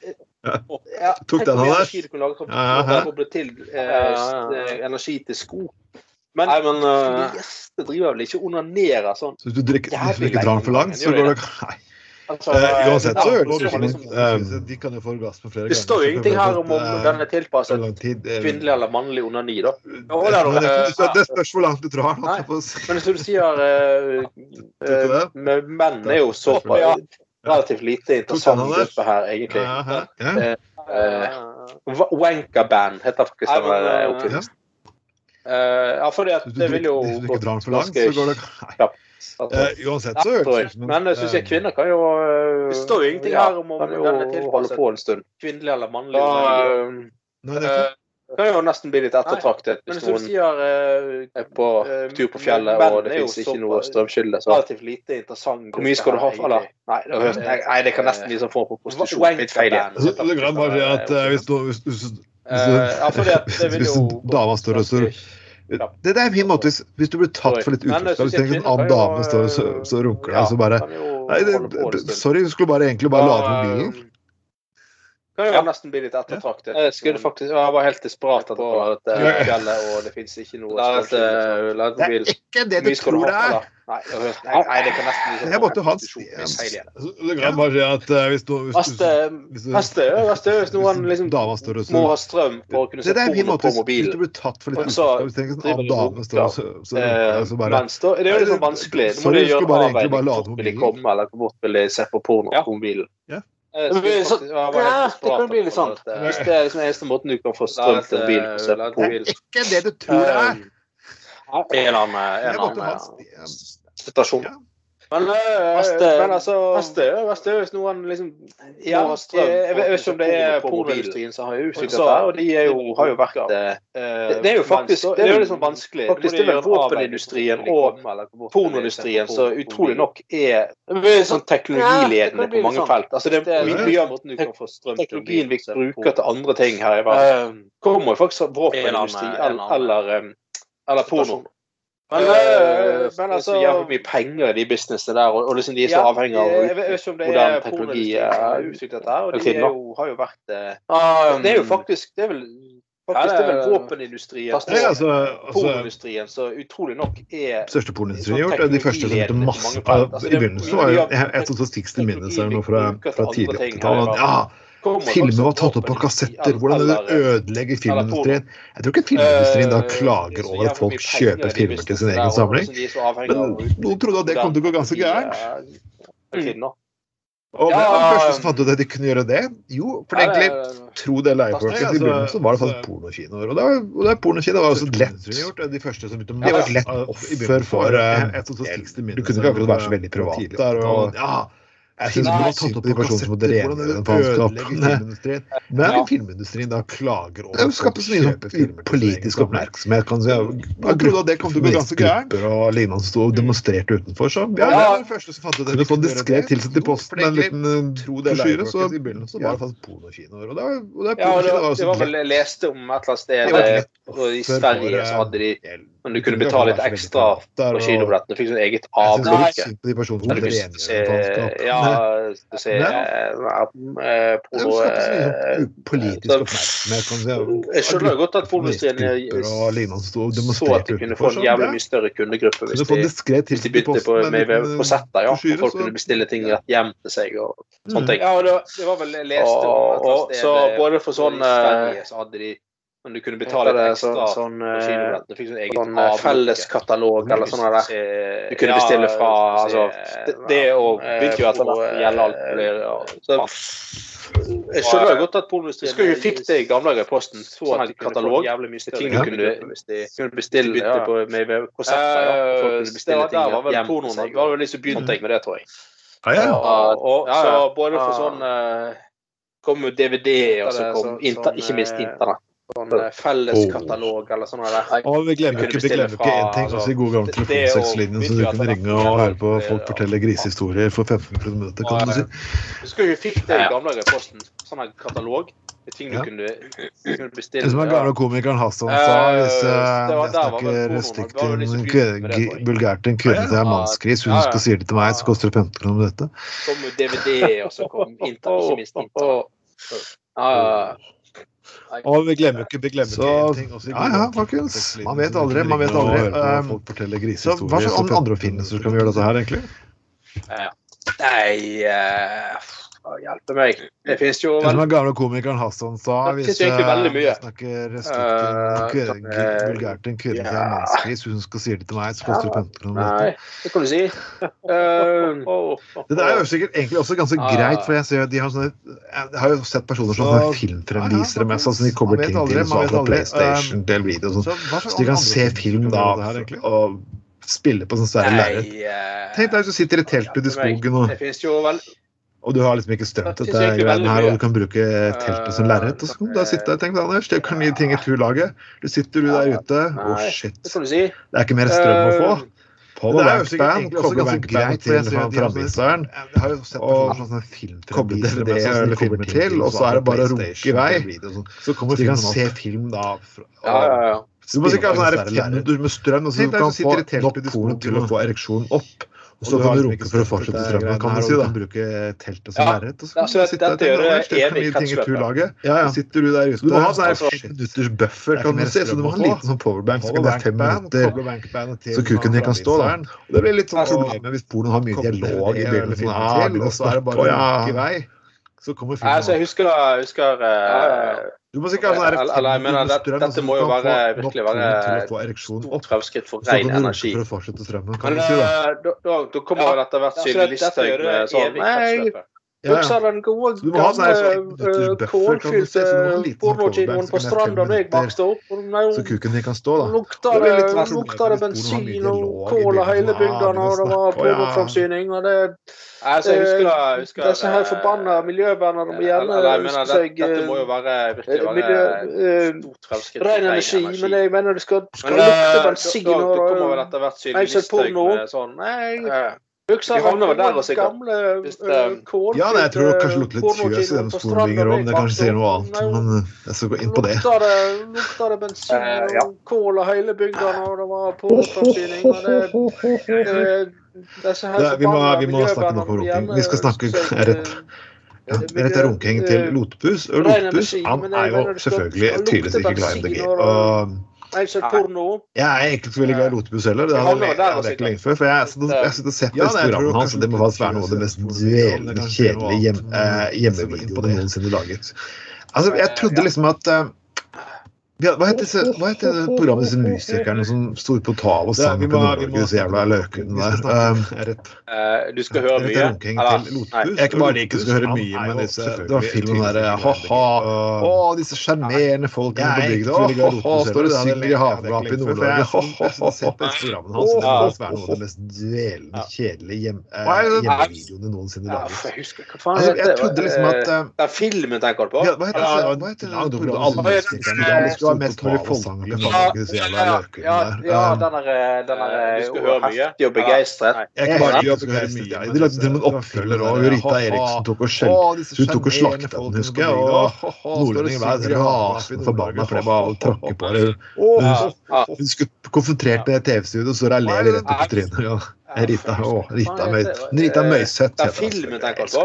Tok den, han der? Ja, ja, til energi til sko. Men, Nei, men uh, de fleste driver vel ikke onanerer sånn. Så hvis du drikker, hvis du ikke drar den for langt, så går det? Nei. Altså, uh, uansett så høres det ut som De kan jo få orgasme flere ganger. Det står jo ingenting her om om den er tilpasset kvinnelig eller mannlig onani, da. Det, det, det, det spørs hvor langt du drar den. Men som du sier, uh, menn er jo så relativt lite interessant gruppe her, egentlig. Uh, Wanka-band heter faktisk den oppfinnelsen. Uh, ja, fordi at det vil jo Hvis du ikke så. Uh, uansett så høres det ut som Men jeg syns jeg kvinner kan jo uh, Det står jo ingenting her om, om den er tilpasset på en stund. Kvinnelig eller mannlig. Da, Nei, det kan jo nesten bli litt ettertraktet hvis noen sier, er på tur på fjellet og det fins ikke noe strømkilde. Relativt lite interessant. Hvor mye skal du ha for det? Nei, det, nei, det kan nesten bli sånn form for prostitusjon. Litt feil igjen. Det kan bare si at hvis du, hvis vil jo Dama står og så det, det er en fin måte hvis, hvis, du blir tatt for litt uttrykk. Hvis en annen dame står og runker deg, så bare Nei, det, sorry, du skulle bare egentlig bare lade mobilen. Kan jo nesten bli litt ettertraktet. Jeg skulle faktisk, jeg var helt desperat på dette fjellet, og det fins ikke noe Det er ikke det du tror det er. Nei, nei, det kan nesten bli sånn Jeg måtte ha Det kan bare si at uh, hvis du hvis noen liksom må ha strøm for å kunne se porno på mobilen Hvis du blir tatt for litt en så eh, bare Det er jo litt sånn vanskelig. Du må gjøre avveining. Hvor vil de komme, eller hvor fort vil de se på porno på mobilen? Eh, så, ja, det kan bli litt sånn. Hvis det er liksom eneste måten du kan få strøm til en bil på. Det er ikke det du tror det er. En eller annen situasjon. Men, øh, men altså Verste er hvis noen liksom ja, jeg, jeg, vet ikke om det er pornoindustrien som har utviklet det, og de er jo, har jo vært det, det er jo faktisk det er jo liksom vanskelig. Faktisk det er vel våpenindustrien og pornoindustrien som utrolig nok er sånn teknologiledende på mange felt. Altså det er mye av måten du kan få strøm teknologien vi bruker til andre ting her i verden, kommer jo faktisk fra våpenindustri eller, eller porno. Men, øh, men altså Så jævlig mye penger i de businessene der, og, og liksom de er så ja, avhengig av hvordan teknologi er utviklet der. Og de er jo, har jo vært uh, Det er jo faktisk Det er vel Faktisk, det er vel våpenindustrien og altså, altså, pornoindustrien så utrolig nok er største pornoindustrien gjort. er De første som begynte masse altså, I begynnelsen var jo et sånt statistisk minne fra, fra tidlig 80-tall. Ja, Filmer var tatt opp på kassetter. Hvordan det ødelegger filmindustrien. Jeg tror ikke filmindustrien da klager over at folk kjøper filmer til sin egen samling. Men noen trodde at det kom til å gå ganske gærent. Og hvem var den første som fant ut at de kunne gjøre det? Jo, for egentlig, tro det eller ei, folkens, i begynnelsen så var det faktisk pornokinoer. Og det, var, og det pornokino var også lett. De første som begynte å lett offer for uh, Du kunne ikke akkurat være så veldig privat der. og ja jeg syns man har tatt opp de personene som måtte rengjøre den faenskap. Men filmindustrien da klager over å folk kjøper filmer politisk oppmerksomhet. Kan si, av grupper og lignende som sto og demonstrerte utenfor. Så ja, ja. var den første som fant ut det. Kunne få diskret tilsendt i posten en liten brosjyre, så i begynnelsen var det faktisk pornokinoer. Og det, og det, ja, det, var, det var vel jeg leste om et eller annet sted i Sverige så hadde de men du kunne betale litt ekstra på kinobillettene. Fikk sånn eget avblikk. Ja, du ser porno Jeg skjønner godt at pornoindustrien så at de kunne få en jævlig mye større kundegruppe hvis de, hvis de begynte på, med, på setter, ja. Folk kunne bestille ting rett hjem til seg og sånne ting. Ja, det, var vel lest om Så både for sånn de men du kunne betale litt ekstra sånn, eh. Du fikk sånn eget sånn eh, felleskatalog eller sånn der. Du kunne bestille fra altså, Det, det og begynte jo etter hvert å gjelde alt Så, Jeg skjønner jo godt at polindustrien Skulle jo fikk det i gamle dager i posten. Så sånn katalog med ting du kunne, kunne bestille ja. på, med konsepter. Ja. Bestille ting der var vel pornoen Det var vel de som begynte med det, tror jeg. Ja, ja. Og, så både for sånn uh, kom jo DVD, og så kom ikke minst Internett sånn eh, felleskatalog eller sånn. Og vi glemmer ikke, vi glemmer ikke en ting, altså i gode gamle telefonsexlinjen, så du kunne ringe og høre på folk fortelle grisehistorier for 15 minutter, kan du si. Husker du fikk det i gamle dager i posten, sånn katalog. Ting du kunne, kunne bestille. Som den gamle komikeren Hassan sa, hvis uh, jeg snakker stygt til vulgært en kvinne til en mannsgris, hun skal si det til meg, så koster det 15 kroner dette. Kom DVD, og så kom ikke minst Inter. Ja, ja, ja. Og vi glemmer ikke, vi glemmer så, ikke ting. ja, ja, folkens. Man vet aldri. Man vet aldri. Um, folk forteller så hva slags andre oppfinnelser kan vi gjøre dette her, egentlig? Nei uh, hjelpe meg. Det finnes jo vel... Som den gamle komikeren Hassan sa, det hvis jeg snakker stygt uh, vulgært en kvinne som er menneskelig, hvis hun skal si det til meg, så koster det 15 kroner. Nei, det kan du si. Uh, det er jo sikkert egentlig også ganske greit, for jeg ser de har sånne Jeg har jo sett personer som har filmfremvisere med sånn, så de kommer ting til så fra PlayStation til video og sånn, så de kan se film da og spille på sånn svære lerret. Tenk deg hvis du sitter i teltet i skogen og Det finnes jo vel og du har liksom ikke strømt dette greiene her, og du kan bruke teltet som lerret. Og så kan du da sitte og tenke deg, Anders, det kan gi ting i turlaget. Du sitter du der ute. Å, oh, shit. Det er ikke mer strøm å få. Paul det er jo sikkert koble greit til framviseren, og koble DVD eller filmer til, og så er det bare å runke i vei. Så de kan se film da. Ja, ja, ja. Du må sikkert ha sånn med strøm, så du kan få nok porno til å få ereksjonen opp. Og så kan du runke for å fortsette strømmen, kan du si. da. Bruke teltet som lerret. Og så kan du sitte der og evig kretsløp. Ja, ja. Sitter du der ute. Du må ha sånn fem minutters buffer, kan du si. Så du må ha en liten sånn powerbank. Så kan det fem minutter så kuken din kan stå. da. Det blir litt sånn problemet hvis pornoen har mye dialog i bildet. Og så er det bare å lukke i vei. Så kommer filmen. Altså, jeg husker, jeg husker uh, du må sikkert ha sånn eller, mener, Dette må jo være, virkelig være stort fremskritt for ren energi. For å strømmen, Men uh, da, da, da kommer ja, dette hvert syvende Listhaug med sånn Nei, den gode, gamle kålfylte pornokinoen på stranda da jeg vokste opp? Så kuken din kan stå, da. Lukta det bensin og kål av hele bygda og det var pornoframsyning. og det Altså, jeg husker, jeg husker Disse her forbanna miljøvernerne må gjerne huske seg Dette må jo være virkelig være stort fremskritt. Ren energi, men jeg mener det skal, lukte bensin og kommer vel etter hvert sånn Nei, Husker du den gamle kålfylte Ja, nei, jeg tror det kanskje lukter litt fjøs i den skolen ligger om. Det kanskje sier noe annet, men jeg skal gå inn på det. Lukta det bensin og kål og hele bygdene, når det var pornoforsyning vi, må, vi må snakke noe om runking. Vi skal snakke rett ja, runking til Lotepus. Og Lotepus han er jo selvfølgelig tydeligvis ikke glad i MDG. Og, jeg er egentlig ikke så veldig glad i rotebuss heller. Det hadde jeg ikke lenge før. For jeg sitter og ser på restauranten hans, og det må faktisk være noe av det mest dvelende kjedelige hjem, eh, hjemmevideoene noensinne laget. Altså, jeg trodde liksom at uh, hva heter, hva heter programmet disse musikerne som sto på tale og sang på Nord-Norge, disse jævla løkene der? Uh, du skal høre mye? Jeg ikke bare ikke skal høre mye, men disse, det var filmen der ha-ha, å, disse sjarmerende folkene på bygda, ha-ha, står og synger i havgapet i Nord-Norge, ha-ha, se hans, det er noe av det mest dvelende, kjedelige hjemmevideoene noensinne laget. Altså, jeg trodde liksom at Det er filmen tenker du på? Hva heter det? Du har mest mulig folkelig Ja, ja, den er, den er heftig og begeistret. Jeg høre mye. De lagde til og med en oppfølger òg. Rita Eriksen tok og skjelte Hun tok og slaktet den, husker jeg. Og nordlendingen ble rasende forbanna for det var å tråkke på det. Hun konfentrerte tv-studiet TV-studio, så der ler de rett opp i trynet. Rita, å, Rita, Rita Møyseth. Det er filmen tenker på.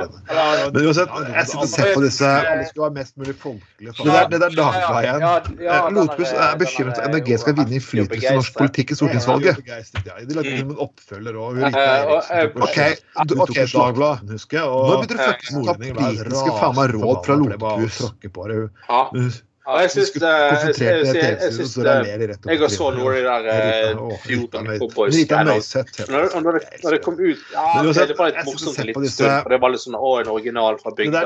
Men uansett, jeg sitter og ser på disse Alle skal være mest mulig folkelige. Det der, det der Dagbladet igjen. Lotbuss er bekymret for at MDG skal vinne innflytelse i norsk politikk i stortingsvalget. De lagde en oppfølger òg. OK, ok, Dagbladet. Nå begynner du faktisk å ta politiske faen meg råd fra Lotbuss? Ja, jeg syns Jeg, har så noe av de der cowboys Når det kom ut Ja, det var litt morsomt en liten stund, for det var litt sånn Å, en original fra bygda.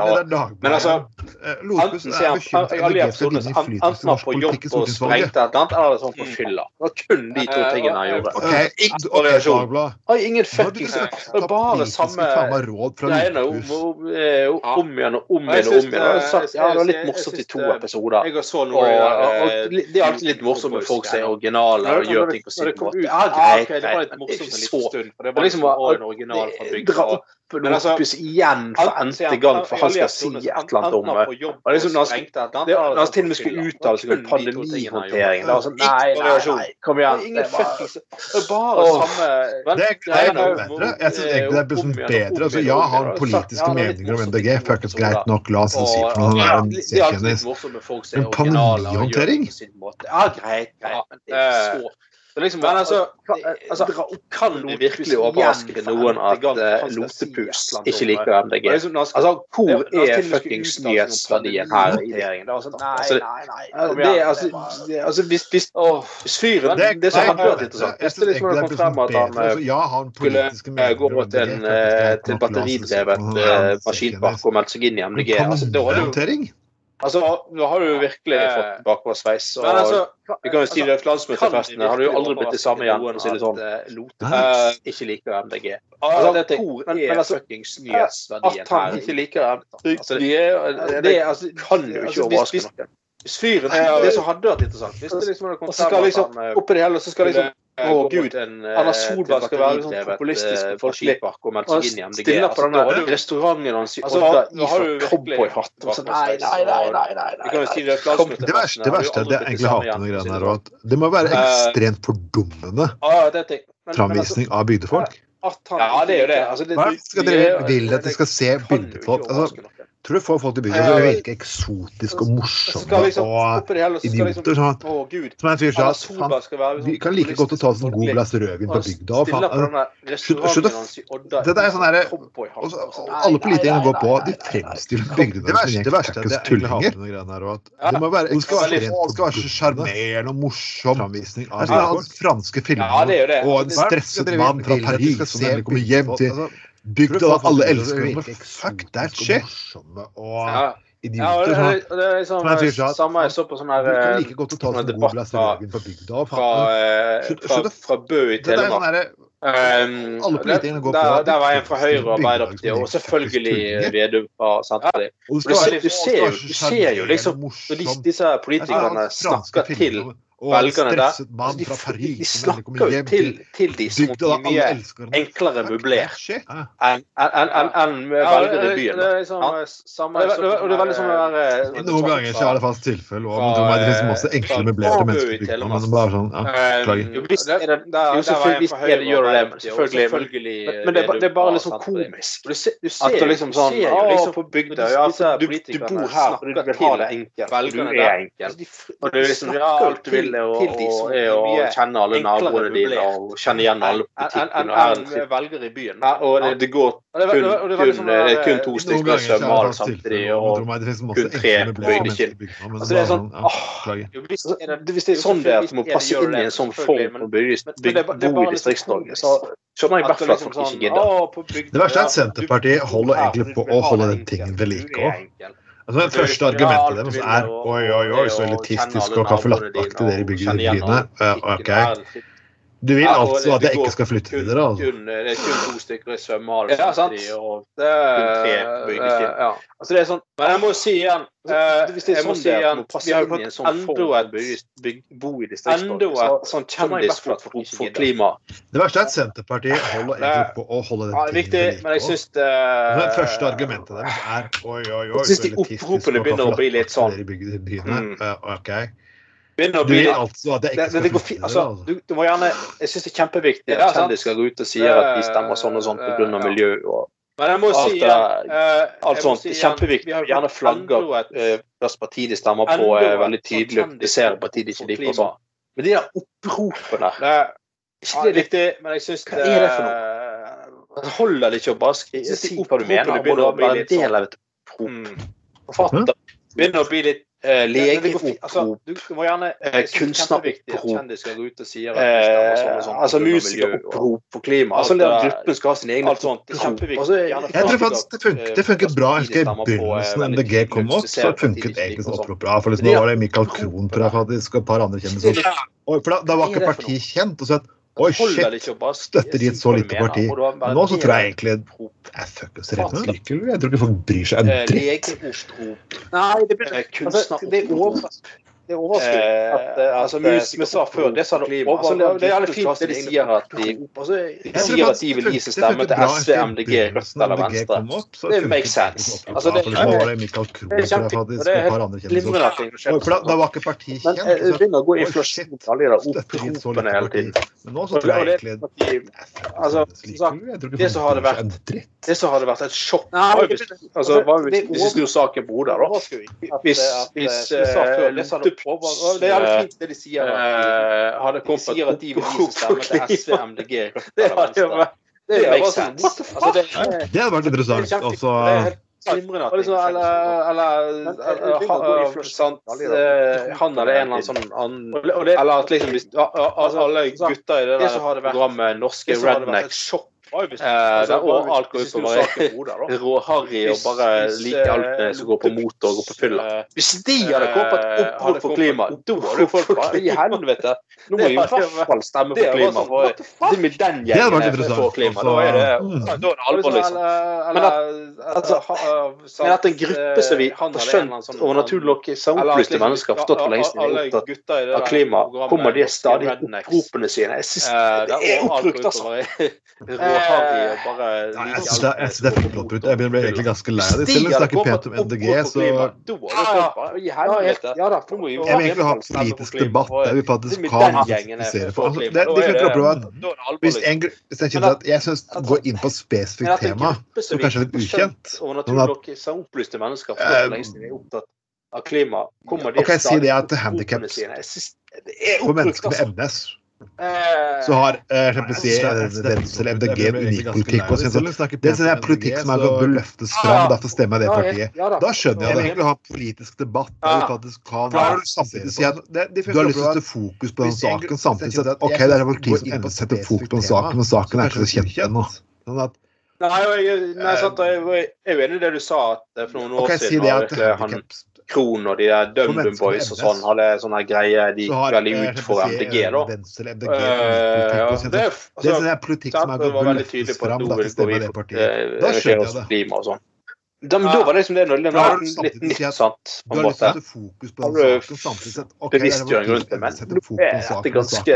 Men altså Enten ser han alle episodene enten var på jobb og sprengte et eller annet, eller sånn på fylla. Det var kun de to tingene han gjorde. Ingen variasjon. Ingen fuckings Bare samme greiene om igjen og om igjen og om igjen. Det var litt morsomt i to episoder jeg så noe og, og, og, Det er alltid litt morsomt med folk som er originale og gjør ting på sin måte. Ja, greit, det var litt morsomt en liten stund. For det var liksom en original fra men altså, igjen for n-te gang, for han skal si et eller annet om det. Liksom, når han til og med skulle uttale seg om var sånn, Nei, nei, kom igjen. Det er bare samme Det er bedre. Jeg syns egentlig det er sånn bedre. Altså, ja, har politiske meninger om MDG. Fuckings greit nok, la oss si for noe. Han er en C-kjendis. en pandemihåndtering. Ja, greit, greit. Det Liksom, men altså, altså, kan du virkelig overraske noen at uh, Lotepus ikke liker MDG? Altså, hvor er fuckings nyhetsverdien her i regjeringen? Altså, altså, det, altså, altså, hvis, hvis, hvis fyren Det som hadde vært interessant Hvis det liksom hadde kommet frem at han skulle gå til en til batteridrevet maskinpark og melde seg inn i MDG altså, da er det jo Altså, Nå har du jo virkelig eh, fått bakoversveis. Altså, vi kan jo si det landsmøtefestene har du jo aldri blitt det samme igjen, for å si det sånn. Uh, ikke liker MDG. Altså, det hvor men, er altså, nyhetsverdien? At han ikke liker MDG altså, det, det, det, altså, kan jo ikke overraske noen. Hvis fyren Det som hadde vært interessant Hvis det liksom hadde kommet frem liksom, Oppi det hele så skal liksom å, oh, gud. En, Anna eh, Solberg skal være sånn populistisk eh, folkepark og melde seg inn i MDG. På altså, den restauranten hans i Odda i cowboyhatt. Nei, nei, nei. nei, nei, Det verste, det verste det egentlig hater med greiene her, at det må være eh, ekstremt fordummende framvisning av bygdefolk. Ja, det er jo det. Altså, det, skal dere vil at de skal se bygdefolk? Altså, tror du får folk til byen til å virke eksotiske og morsomme liksom, og idioter. Sånn. Å, Som en fyr sa at vi kan like godt å ta oss en god glass rødvin på bygda. Slutt å Dette er sånn derre Alle politikerne går på, de fremstiller bygdene som en gjeng stakkars tullinger. Det må være det skal være så sjarmerende og morsom framvisning av franske filmer og en stresset mann fra Paris som kommer hjem til Bygd av alle elsker dem. Fuck that shit. Og idioter. Ja, det, det, er liksom er samme jeg så på sånn her like godt å ta sånn debatt fra, fra, fra, fra Bø i Telemark. Um, Alle politikerne går på der, der var en fra Høyre og Arbeiderpartiet, og selvfølgelig Vedum fra Senterpartiet. Du, du, ser jo liksom Når disse politikerne snakker til velgerne der. Altså, de, Paris, de snakker jo til, til de som er mye enklere møblert enn en, en, velgere i byen. Det er liksom, samme, det, det, det er veldig sånn der, eh, Noen ganger ikke er det fast tilfelle, og man tror meg det finnes masse enkle møblerte mennesker i bygda, men bare sånn, ja, beklager. Jo, selvfølgelig er det gjør det, selvfølgelig. Men det er bare litt sånn komisk. Du ser liksom sånn på bygda, ja, du bor her fordi du vil ha det enkelt, du er enkel. Og du liksom alt du vil til, til de som er å kjenne alle naboene dine og kjenne igjen alle butikkene. Enn velgere i byen. Ja, og det, det går kun, kun, det er kun to stykker svømmer samtidig, og kun tre bøyde kinn. Altså, det er sånn Hvis det er sånn det er at du må passe inn i en sånn form for bo i Distrikts-Norge, så skjønner jeg i hvert fall at folk ikke gidder. Det verste er at Senterpartiet holder egentlig på å holde den tingen ved like òg. Altså, det første argumentet deres er oi, oi, oi, så elitistisk og kaffelatteaktig latte-aktig dere bygger i byene. ok. Du vil altså at jeg ikke skal flytte videre? Altså. det er kun to stykker i svømmehallen ja, sant. og det ja. altså, det er sånn, Men jeg må si igjen uh, Hvis det er sånn si igjen, vi har jo fått sånn enda et bo i distriktsborg. Enda et sånn kjendisflott for, for klima. Det verste er at Senterpartiet holder egentlig på å holde den tingen viktig, men jeg syns det Det første argumentet deres er oi, oi, oi, Jeg syns de oppropene begynner å bli litt sånn. Mm. Uh, ok begynner å bli altså det, det det, går fint. Altså, du, du, må gjerne, jeg syns det er kjempeviktig at kjendiser skal gå ut og si at de stemmer sånn og sånn pga. miljø og men jeg må alt, si, uh, alt sånt. Si, kjempeviktig. Vi gjerne flagger hvilket parti de stemmer på, er veldig tydelig. De ser parti de ikke liker og sånn. Men de der oppropene Ikke det viktig, men jeg syns Hva er det for noe? Det holder det ikke å bare skrive si hva du mener. Du må være bli en del av et opprop. Forfatter begynner å bli litt Uh, Legeopprop, altså, du, du må gjerne uh, kunstneropprop, uh, altså musikeropprop for klima. Altså, altså gruppen skal ha sin egen alt sånt. Altså, jeg tror faktisk det, fun det funket bra. Jeg husker i begynnelsen da MDG kom opp, så funket egentlig sånn opprop bra. For liksom, da var det Michael Krohn og et par andre kjendiser. For da, da var ikke partiet kjent. og så at Oi, shit! Støtter de et så lite parti? Men nå så tror jeg egentlig jeg fuckings rett og slett Jeg tror ikke folk bryr seg en dritt. Nei, det blir altså, det er over. Det overrasker eh, at, eh, altså, Som vi sa før, det sa det altså, det, det er jævlig fint det de sier at de, altså, de sier at de vil gi sin stemme til SV, MDG, Rødt eller Venstre. Det makes sense. Altså, det, det, er kjempefint. Det er glimrende ting. Det var ikke parti kjent. Men det begynner å gå inflasjon i alle de oppropene hele tiden. Men nå så tror jeg egentlig Altså, det som hadde vært det som hadde vært et sjokk altså, var hvis vi snur saken på hodet, da. Hvis, hvis uh, det er jævlig fint det de sier. At de sier at de vil gi stemme til SV, MDG, Rødt eller Venstre. Det makes sense. Altså, det, det hadde vært interessant. Altså Glimrende. Liksom, eller, eller han eller en eller annen sånn Eller at liksom alle gutter i det der programmet Norske Rednecks Eh, altså, og alt går ut på bare råharry og bare like alt som går på motor og går på fylla. Hvis de hadde kommet på et opprop for klima, da hadde folk bare I helvete! Nå må vi i hvert fall stemme for klima. Det med den gjengen for klima. Da er det, da er det alvor, liksom. Men at, altså, men at en gruppe som vi har skjønt over naturlig nok opplyste mennesker har forstått for lenge siden er opptatt av klima, kommer de stadig oppropene sine. Jeg synes det er oppbrukt, altså harry og bare like Jeg syns det er fotballbrudd. Jeg blir egentlig ganske lei av det. Selv om jeg snakker pent om MDG, så Jeg vil egentlig ha politisk debatt. Jeg vil faktisk ha fokusere for altså, det. Hvis en jeg kjenner at jeg syns går inn på et spesifikt tema som kanskje er litt ukjent. opplyste mennesker for av klima, kommer de okay, si det at handikaps for mennesker med MS så har uh, si, Venstre eller MDG en unik politikk. Og sånn. Det er sånn politikk som er bør løftes fram, derfor stemmer jeg det partiet. Da skjønner jeg det. Jeg vil ha politisk debatt. Faktisk kan, samtidig si at Du har lyst til å sette fokus på den saken, samtidig at OK, det er et parti som setter fokus på den saken, men saken er ikke så kjent ennå. Sånn at Nei, jeg, nei, sant, jeg, jeg er uenig i det du sa for noen år okay, siden si det at, han, Kron og de der DumDum Boys og sånn hadde sånne greier de gikk veldig ut for MDG, da. Uh, ja, det, altså, det er politikk som er gått veldig tydelig på at nå vil gå inn for engasjere oss klima og sånn. Da, men da var det liksom det, det var litt nytt, sant, på en måte. Har du bevisstgjøring rundt det, men nå er dette ganske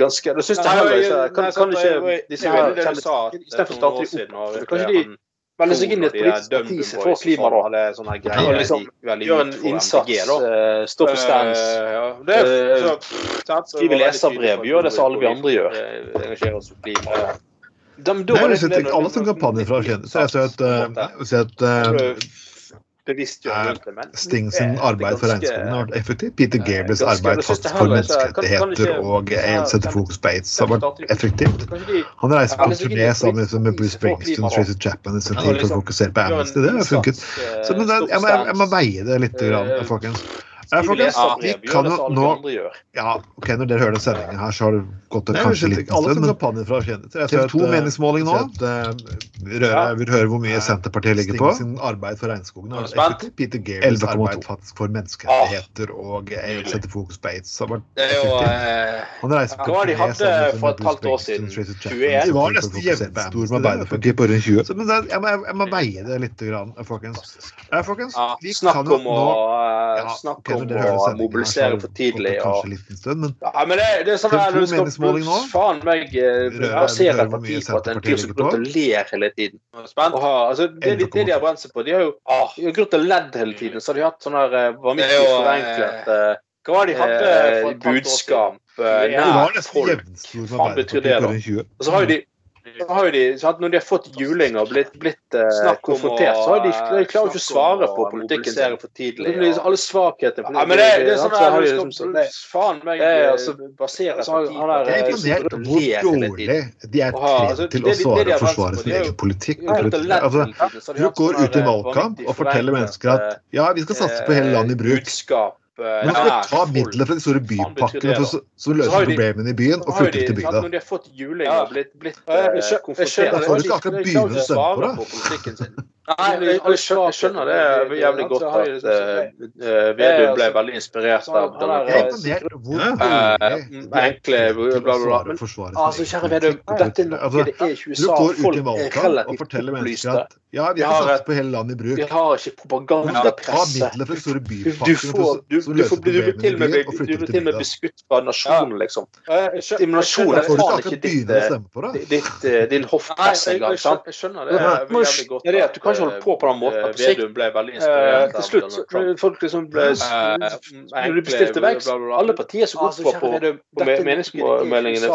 ganske Da syns jeg heller Kan ikke disse kjenne Istedenfor å starte de opp, kanskje de melde seg inn i et politisk parti som får klima, da. Og liksom gjøre en innsats, uh, stå på stands. Uh, skrive leserbrev, gjøre det som alle vi andre gjør. Engasjere oss for klima. De, da Nei, jeg synes, alle som kampanjer fra Kjendis. Jeg har sett bevisstgjøre Sting sin arbeid for regnskogen har vært effektivt. Peter Gables arbeid for menneskerettigheter og sette fokus på aids har vært effektivt. Han reiser på turné sammen med Bruce Springsteen og Tracy Chapman for å liksom fokusere på Amnesty. Det har funket. Så, men jeg, må, jeg, må, veie det litt, grann, folkens. Ja, folkens, vi kan jo nå Ja, ok, Når dere hører den sendingen her, så har det gått Nei, kanskje litt Alle som kampanjer fra TV 2 meningsmåling nå. Jeg vil høre hvor mye Senterpartiet ligger på. sin arbeid for regnskogen har vært Peter Gables arbeid faktisk for menneskerettigheter og setter fokus på aids har vært effektivt. Han reiser på de hadde for et halvt år siden? 21? De var nesten jevnstor med Arbeiderpartiet på rundt 20. Men jeg må, jeg må veie det litt, folkens. Folkens, vi kan jo nå Snakk om å mobilisere for tidlig. Og... Stund, men... Ja, men det, det er sånn at du skal faen meg Jeg basere et parti på at en fyr som ler hele tiden. Og ha, altså, det litt det de har brent seg på. De har jo ah, har gått ledd hele tiden, så har de hatt sånn her vanvittig forenklet uh, Hva var det de hadde for budskap? Uh, nær folk. Hva betyr det, da? Og så har jo de så har jo de, Når de har fått juling og blitt, blitt uh, konfrontert, så har de, de klarer ikke å svare på politikken. For tidlig, ja. Alle svakheter ja, men det, det er sånn at de liksom, Faen meg altså, basere altså, han er, Jeg er imponert over hvor dårlig de er trent altså, til å svare og forsvare sin egen politikk. Altså, du går ut i valgkamp og forteller mennesker at ja, vi skal satse på hele landet i bruk. Men man skal ta midler fra de store bypakkene for, som løser problemene i byen, og flytter til bygda. Når de har fått juling og blitt, blitt uh, konfrontert. Da får du ikke akkurat begynne å stemme på det. Nei, jeg, jeg, skjønner, det jævlig godt at uh, Vedum ble veldig inspirert av Donald Trump. Enkle bla, bla, bla. altså, kjære Vedum, dette er noe det er ikke USA. Folk er relativt opplyste. Ja, vi har satt på hele landet i bruk. Vi har ikke propagandapresse. Du, du, får, du, du, får, du, blir til og med, du blir til og med beskutt fra nasjonen, liksom. Nasjonen er faen ikke ditt, ditt, din hoffpresse engang. Jeg skjønner det jævlig godt. Du kan ikke holdt på på den måten. På sikt, Vedum ble veldig inspirert til slutt, folk liksom ble Når de bestilte vekst Alle partier som går på, på, på meningsmålingene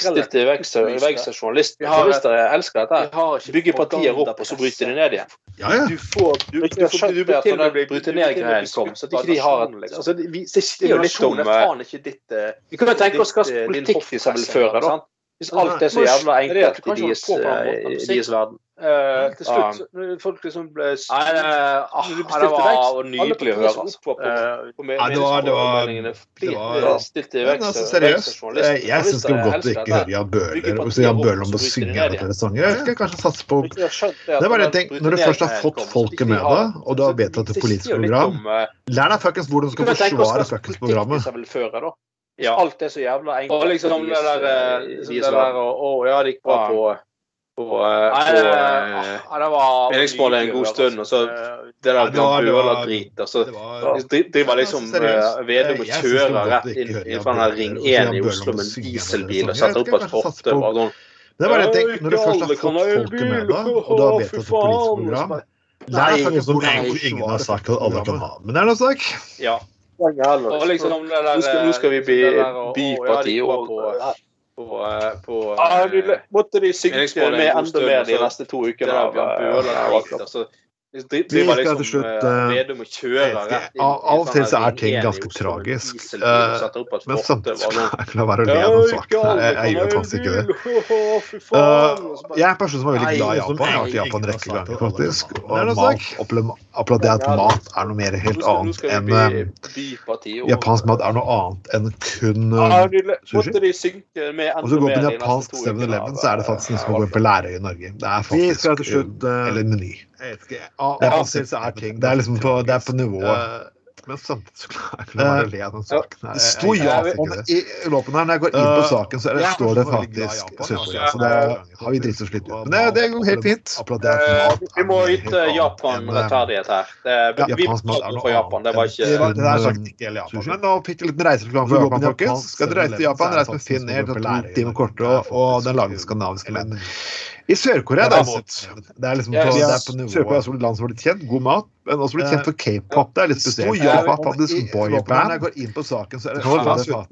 stilte vekst av journalister. Journalister elsker dette. Bygge partier opp, og så bryter de ned igjen. Ja, ja. Du får du, du, du, til når bryte ned-greien kom, så ikke de har altså, Det sier jo litt om faen ikke ditt Vi kan jo tenke oss hva politikk de vil føre, da. Hvis alt er så jævla enkelt i deres, deres verden. Uh, til slutt uh, Folk liksom ble Nei, det, ah, det var nydelig å høre. Altså. Uh, ja, det var, det var, Stilte altså, Seriøst. Jeg syns det var godt å ikke høre Jan Bøhler og Jan Bøhler om å synge alle flere sanger. Jeg skal kanskje satse på Det er bare en ting, Når du først har fått folket med deg, og du har vedtatt et politisk program, lær deg fuckings hvordan du skal forsvare fuckings programmet. Ja. Alt er så jævla enkelt. Og liksom det der, det der Å ja, det gikk bra på på, på meningsmålet en god stund, og så det der Bøhler-drit. Og så driver liksom Vedum og kjører rett inn, inn fra den Ring 1 i Oslo med en dieselbil og setter opp et fortau. Det var bare en ting, når du først har fått folket med deg, og du har vedtatt et politisk program egentlig ingen har sagt at alle kan ha. Men det er noe sak. Ja. Og liksom det der, nå skal vi bli byparti og på, eh, på ah, Måtte de synke med enda mer de neste to ukene. Av, det, vi skal til slutt uh, Av og til så er ting ganske tragisk. Uh, men samtidig la være å le av den saken her. Jeg, jeg gjør faktisk ikke det. Uh, jeg er en person som er veldig glad i Japan. Jeg har vært i Japan en rekke ganger, faktisk. Og mat, opplevd at mat er noe mer helt annet enn Japansk mat er noe annet enn kun sushi. Og så går på en japansk 7-Eleven, så er det faktisk nesten som å gå på Lærøy i Norge. Det er faktisk Eller Meny. Jeg vet ikke. Av og til så er ting Det er liksom på, det er på nivået. Men samtidig så klarer jeg ikke å le av den saken. her. Det I her, når jeg går inn på saken, så det, står det faktisk Sør-Korea. Så det har vi dritt oss litt ut. Men det, det går helt fint. Vi må yte Japan rettferdighet her. Vi betalte for Japan. Det var ikke Det er sagt ikke hele Japan. Men nå fikk jeg litt reisereklame for Japan, folkens. Skal dere reise til Japan, reis med Finn Air to timer kortere, og den lager skandinaviske menn. I Sør-Korea, derimot Det er liksom på, på Sør-Korea er et land som har blitt kjent. God mat. Men også blitt kjent for k-pop. Det er litt spesielt. Ja, faktisk boyband. Når jeg går inn på saken, så er det,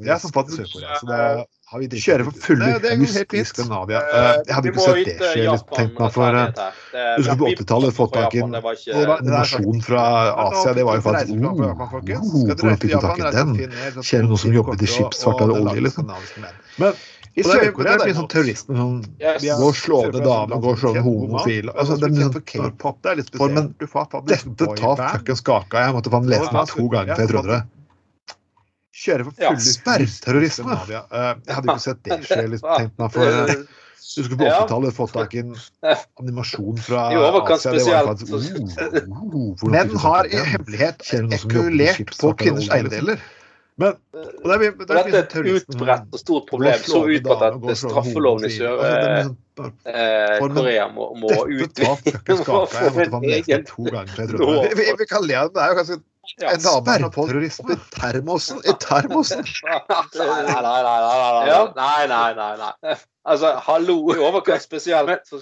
Jeg er faktisk Sør-Korea. Så det har vi Kjører for fulle hus i Skandinavia. Jeg hadde ikke sett det skje. Tenkt meg for Husker på 80-tallet fått tak i en nasjon fra Asia. Det var jo faktisk Hvordan fikk du tak i den? Kjenner noen som jobbet i skipsfart eller olje, liksom. Men i Sør-Korea er det mye sånn terroristen som går og slår ned damer, går og slår ned homofile altså, Det er sånn. Det er litt spesielt. Men dette tar fuckings kaka. Jeg måtte faen lese den to ganger før jeg trodde det. Kjøre for fulle sperrterrorisme. Jeg hadde ikke sett det skje. Liksom, tenkt meg for du skulle på 80-tallet fått tak i en animasjon fra Asia. Det var faktisk, uh, uh, Menn har i hemmelighet ekulert på kvinners eiendeler. Men og det er, det er, Dette er et utbredt og stort problem. Så utbredt at straffeloven i Sør-Korea må, må må egen vi, vi kan le av det. Det er jo ganske en dame Sperrterrorisme i termosen! I termosen! Nei, nei, nei. Nei, nei, nei. nei, Altså, hallo! I overkant spesielt.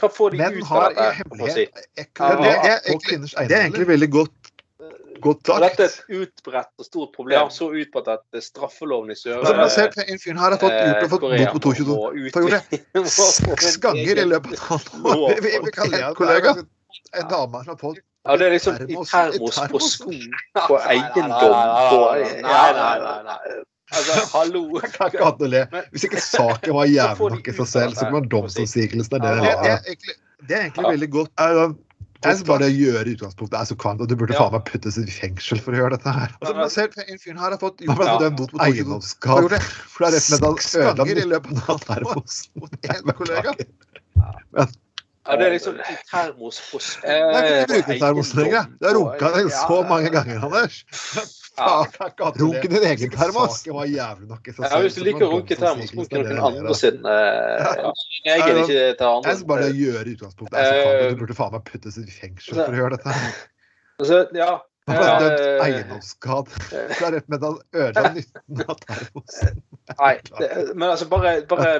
Hva får de ut av dette? Det er egentlig veldig godt Godt sagt. Dette er et utbredt og stort problem. Så utbredt at straffeloven i Sør altså, ser, En fyr her har fått gjort fått bot på 22 seks ganger i løpet av et år. Vi, vi kaller det kollega. En dame som har fått ja, det er liksom i termos på sko, på eiendom på Nei, nei, nei. Altså, hallo! Jeg kan ikke le. Hvis ikke saken var jævlig nok i seg selv, så kan man domstolsigelsen av det er. Det er egentlig veldig godt. Jeg synes bare å gjøre utgangspunktet er så kvant at du burde faen meg puttes i fengsel for å gjøre dette her. Altså, ser En fyr her har fått gjort ja. dømt mot eiendomsskap. seks det er ødela i løpet av termosen mot én kollega. Men Ja, det er liksom termos på spill. Jeg kan ikke bruke termos lenger. Du har runka den så mange ganger, Anders. Runk din egen termos. Ja, hvis du liker å runke termos, runke noen andre sin egen, ikke til andre. Jeg skal bare gjøre utgangspunktet. Du burde faen meg puttes i fengsel for å gjøre dette. Altså, ja, han ble dømt eh, eiendomsskade. Det er rett med han ødela nytten av termosen. Nei, det, men altså bare, bare,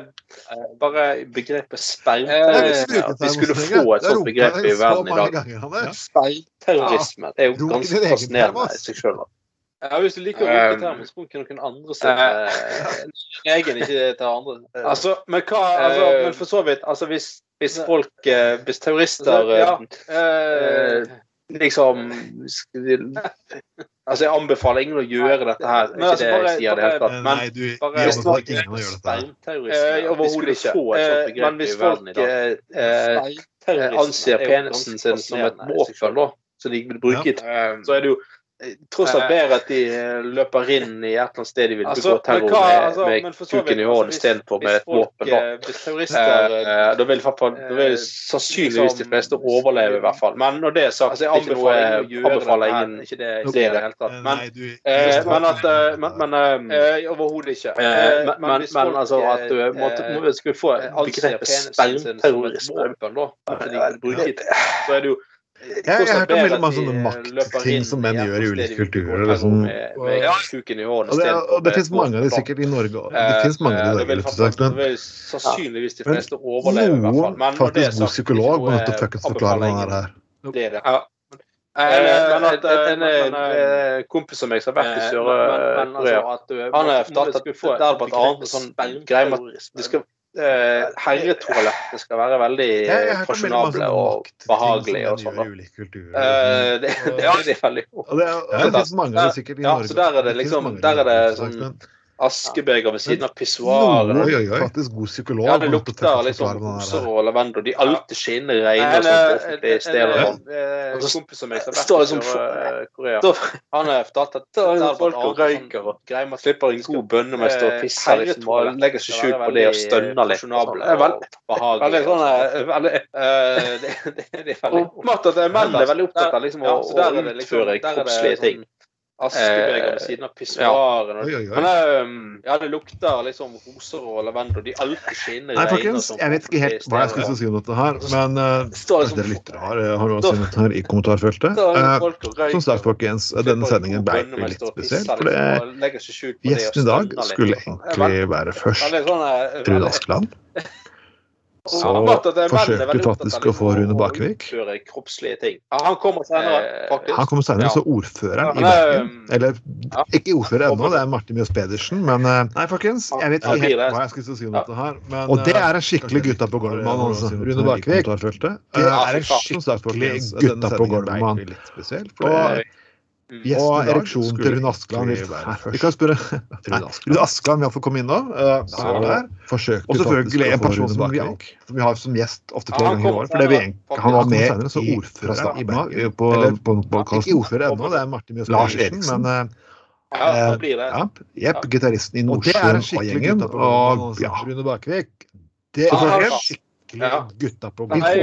eh, bare begrepet At vi skulle få et sånt begrep i verden i dag. Sperrterrorisme. Det er jo ganske fascinerende i seg sjøl. Ja, hvis du liker å bruke um, termen, så noen andre sin uh, egen, ikke til andre. Altså, men hva altså, Men for så vidt, altså hvis, hvis folk Hvis terrorister ja, uh, liksom Altså, jeg anbefaler ingen å gjøre dette her. Men, altså, bare, det jeg sier det helt klart. Men nei, du, bare, de anbefaler ingen å gjøre dette. Eh, Overhodet ikke. Eh, men hvis folk eh, eh, anser penisen sin som et våpen, da, som de vil bruke ja. så er det jo tross alt bedre at de eh, løper inn i et eller annet sted de vil begå altså, terror hva, altså, med, med kuken i hånden istedenfor med et våpen. Eh, hvis terrorister eh, eh, Da vil, fall, da vil sannsynligvis de fleste overleve, i hvert fall. Men når det er sagt, altså, jeg anbefaler, ikke anbefaler ingen ikke det i det hele tatt. Men, eh, men at Men, men eh, Overhodet ikke. Eh, men, men, men, altså at du måtte, vi få begrepet spermterrorisme, så er det jo jeg, jeg har hørt om veldig mange sånne maktting som menn gjør i ulike kulturer. Liksom. Og, det, og det finnes mange av de sikkert i Norge òg. Det finnes mange av de Norge, sagt, men sannsynligvis de fleste overlever, i hvert fall. Men faktisk god psykolog må nødt til å forklare hva det her. Det er det. Men at en, en kompis som meg som har vært i Sør-Korea, han har fortalt at det er et annet sånn greie med at det skal eh, herretoalettene skal være veldig fasjonable og behagelige og sånn. Eh, det, det, det, er veldig og det, og det finnes mange det sikkert i Norge. Ja, så der er det liksom Der er det sånn askebeger ved siden av pissoaret. Oi, oi, oi. Faktisk god psykolog. Ja, det lukter liksom roser og lavendel. De alltid skinner reine og sånt offentlige steder. En kompis av meg som vært i Korea, han har fortalt at er folk og røyker og greier man slipper en god bønne med å stå og pisse liksom, og legger seg skjult på det og stønner litt. Veldig sånn veldig Det er veldig Oppmatt at menn er veldig opptatt av liksom å utføre kroppslige ting. Askebeger ved siden av pissoaren. Ja. Men ja, det lukter liksom roser og lavendel. De alltid skinner Nei, folkens, jeg vet ikke helt hva jeg skulle si om dette her, men uh, liksom, dere lyttere har, har også sett her i kommentarfeltet. Uh, som sagt, folkens, denne sendingen ble litt spesiell, for det, gjesten i dag skulle egentlig være først Trude Askeland. Så forsøkte faktisk å få Rune Bakevik. Han kommer senere, faktisk. Han kommer senere, så ordføreren i Bergen Eller ikke ordfører ennå, det er Martin Mjøs Pedersen, men eh, Nei, folkens, jeg vet ikke helt hva jeg skulle si om dette her. Men, og det er en skikkelig gutta på gulvet-mann, altså. Rune Bakevik. Det er en skikkelig gutta på gulvet-mann. Og Yes, og ereksjon til Rune Askeland Vi kan spørre Rune Askeland vil iallfall komme inn nå. Uh, og selvfølgelig en person som vi, som vi, har som gjest ofte flere ganger i år. For vi, han var med senere, så ordfører i Bergen. På, på, på, ikke ordfører ennå, det er Martin Mjøs Lars Eriksen. Men uh, ja, det blir det. Ja, Jepp, gitaristen i Nordsjøen og gjengen. Og ja, Rune Bakevik. Det er skikkelig gutta på. Nei,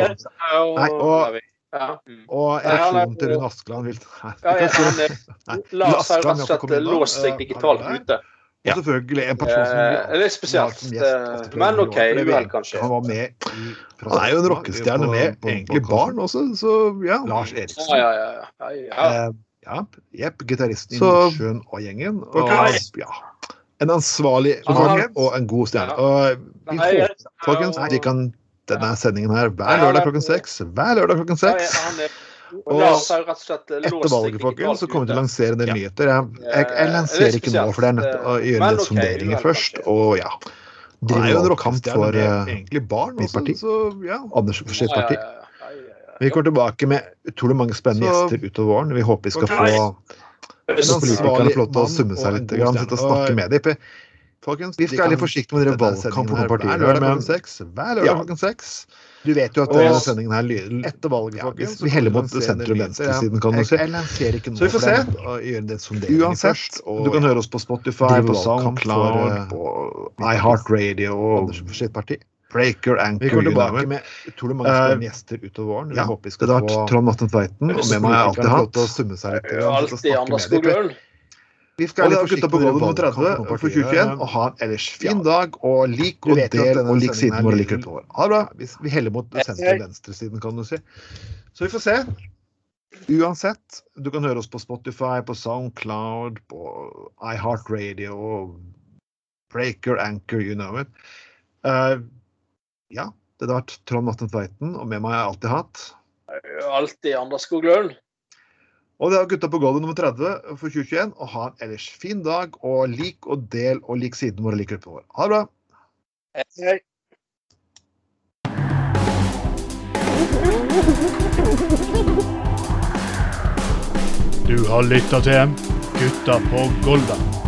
og ja. Mm. Og reaksjonen til Rune Askeland vil ja, ja, Lars har rett og slett låse seg digitalt ute. Og selvfølgelig en person som eh, Det er spesielt. Eh, men OK, uhell, kanskje. Han var med i Han er jo en rockestjerne med egentlig barn også, så ja. Lars Eriksen. Ja, ja, ja. ja. ja Jepp, gitaristen i Nordsjøen og gjengen. Og, ja. En ansvarlig og en god stjerne. Og vi håper, folkens, de kan denne sendingen her hver lørdag klokken seks. Hver lørdag klokken seks. Og etter valget, folkens, så kommer vi til å lansere en del nyheter. Jeg, jeg, jeg lanserer ikke nå, for det er nødt til å gjøre litt sonderinger først. Og ja Drive valgkamp for uh, mitt parti. Anders sitt parti. Vi kommer tilbake med utrolig mange spennende gjester utover våren. Vi håper vi skal få politikerne få lov til å summe seg litt, sitte og snakke med dem. Folkens, vi skal være litt forsiktige med dere drive valgkamp på partier. Hver lørdag klokken seks. Hver lørdag klokken seks. Du vet jo at denne sendingen her lyder etter valget, folkens. Vi heller mot sentrum-venstresiden, kan du si. Så vi får se. Uansett, du kan høre oss på Spotify, på SoundCloud, på iHeartRadio og sitt parti. Breaker, Anchor Vi kommer tilbake med utrolig mange spennende gjester utover våren. Ja, det har vært Trond Vatne Tveiten, og med meg har jeg alltid hatt. Alltid Anders Skoglund. Vi skal være litt forsiktige på gulvet mot 30 for 2021 og ha en ellers fin dag. Og lik og del og lik siden vår. Lik vår. Ha det bra. Vi heller mot sentrum-venstresiden, kan du si. Så vi får se. Uansett, du kan høre oss på Spotify, på Soundcloud, på iHeartRadio, Breaker, Anchor, you know it. Uh, ja, det har vært Trond Vatne Tveiten, og med meg har jeg alltid hatt Alltid Anders Skoglund. Og det er Gutta på gulvet nummer 30 for 2021. Og ha en ellers fin dag, og lik og del og lik siden vår og lik gruppen vår. Ha det bra. Hei. Du har lytta til Gutta på Golda.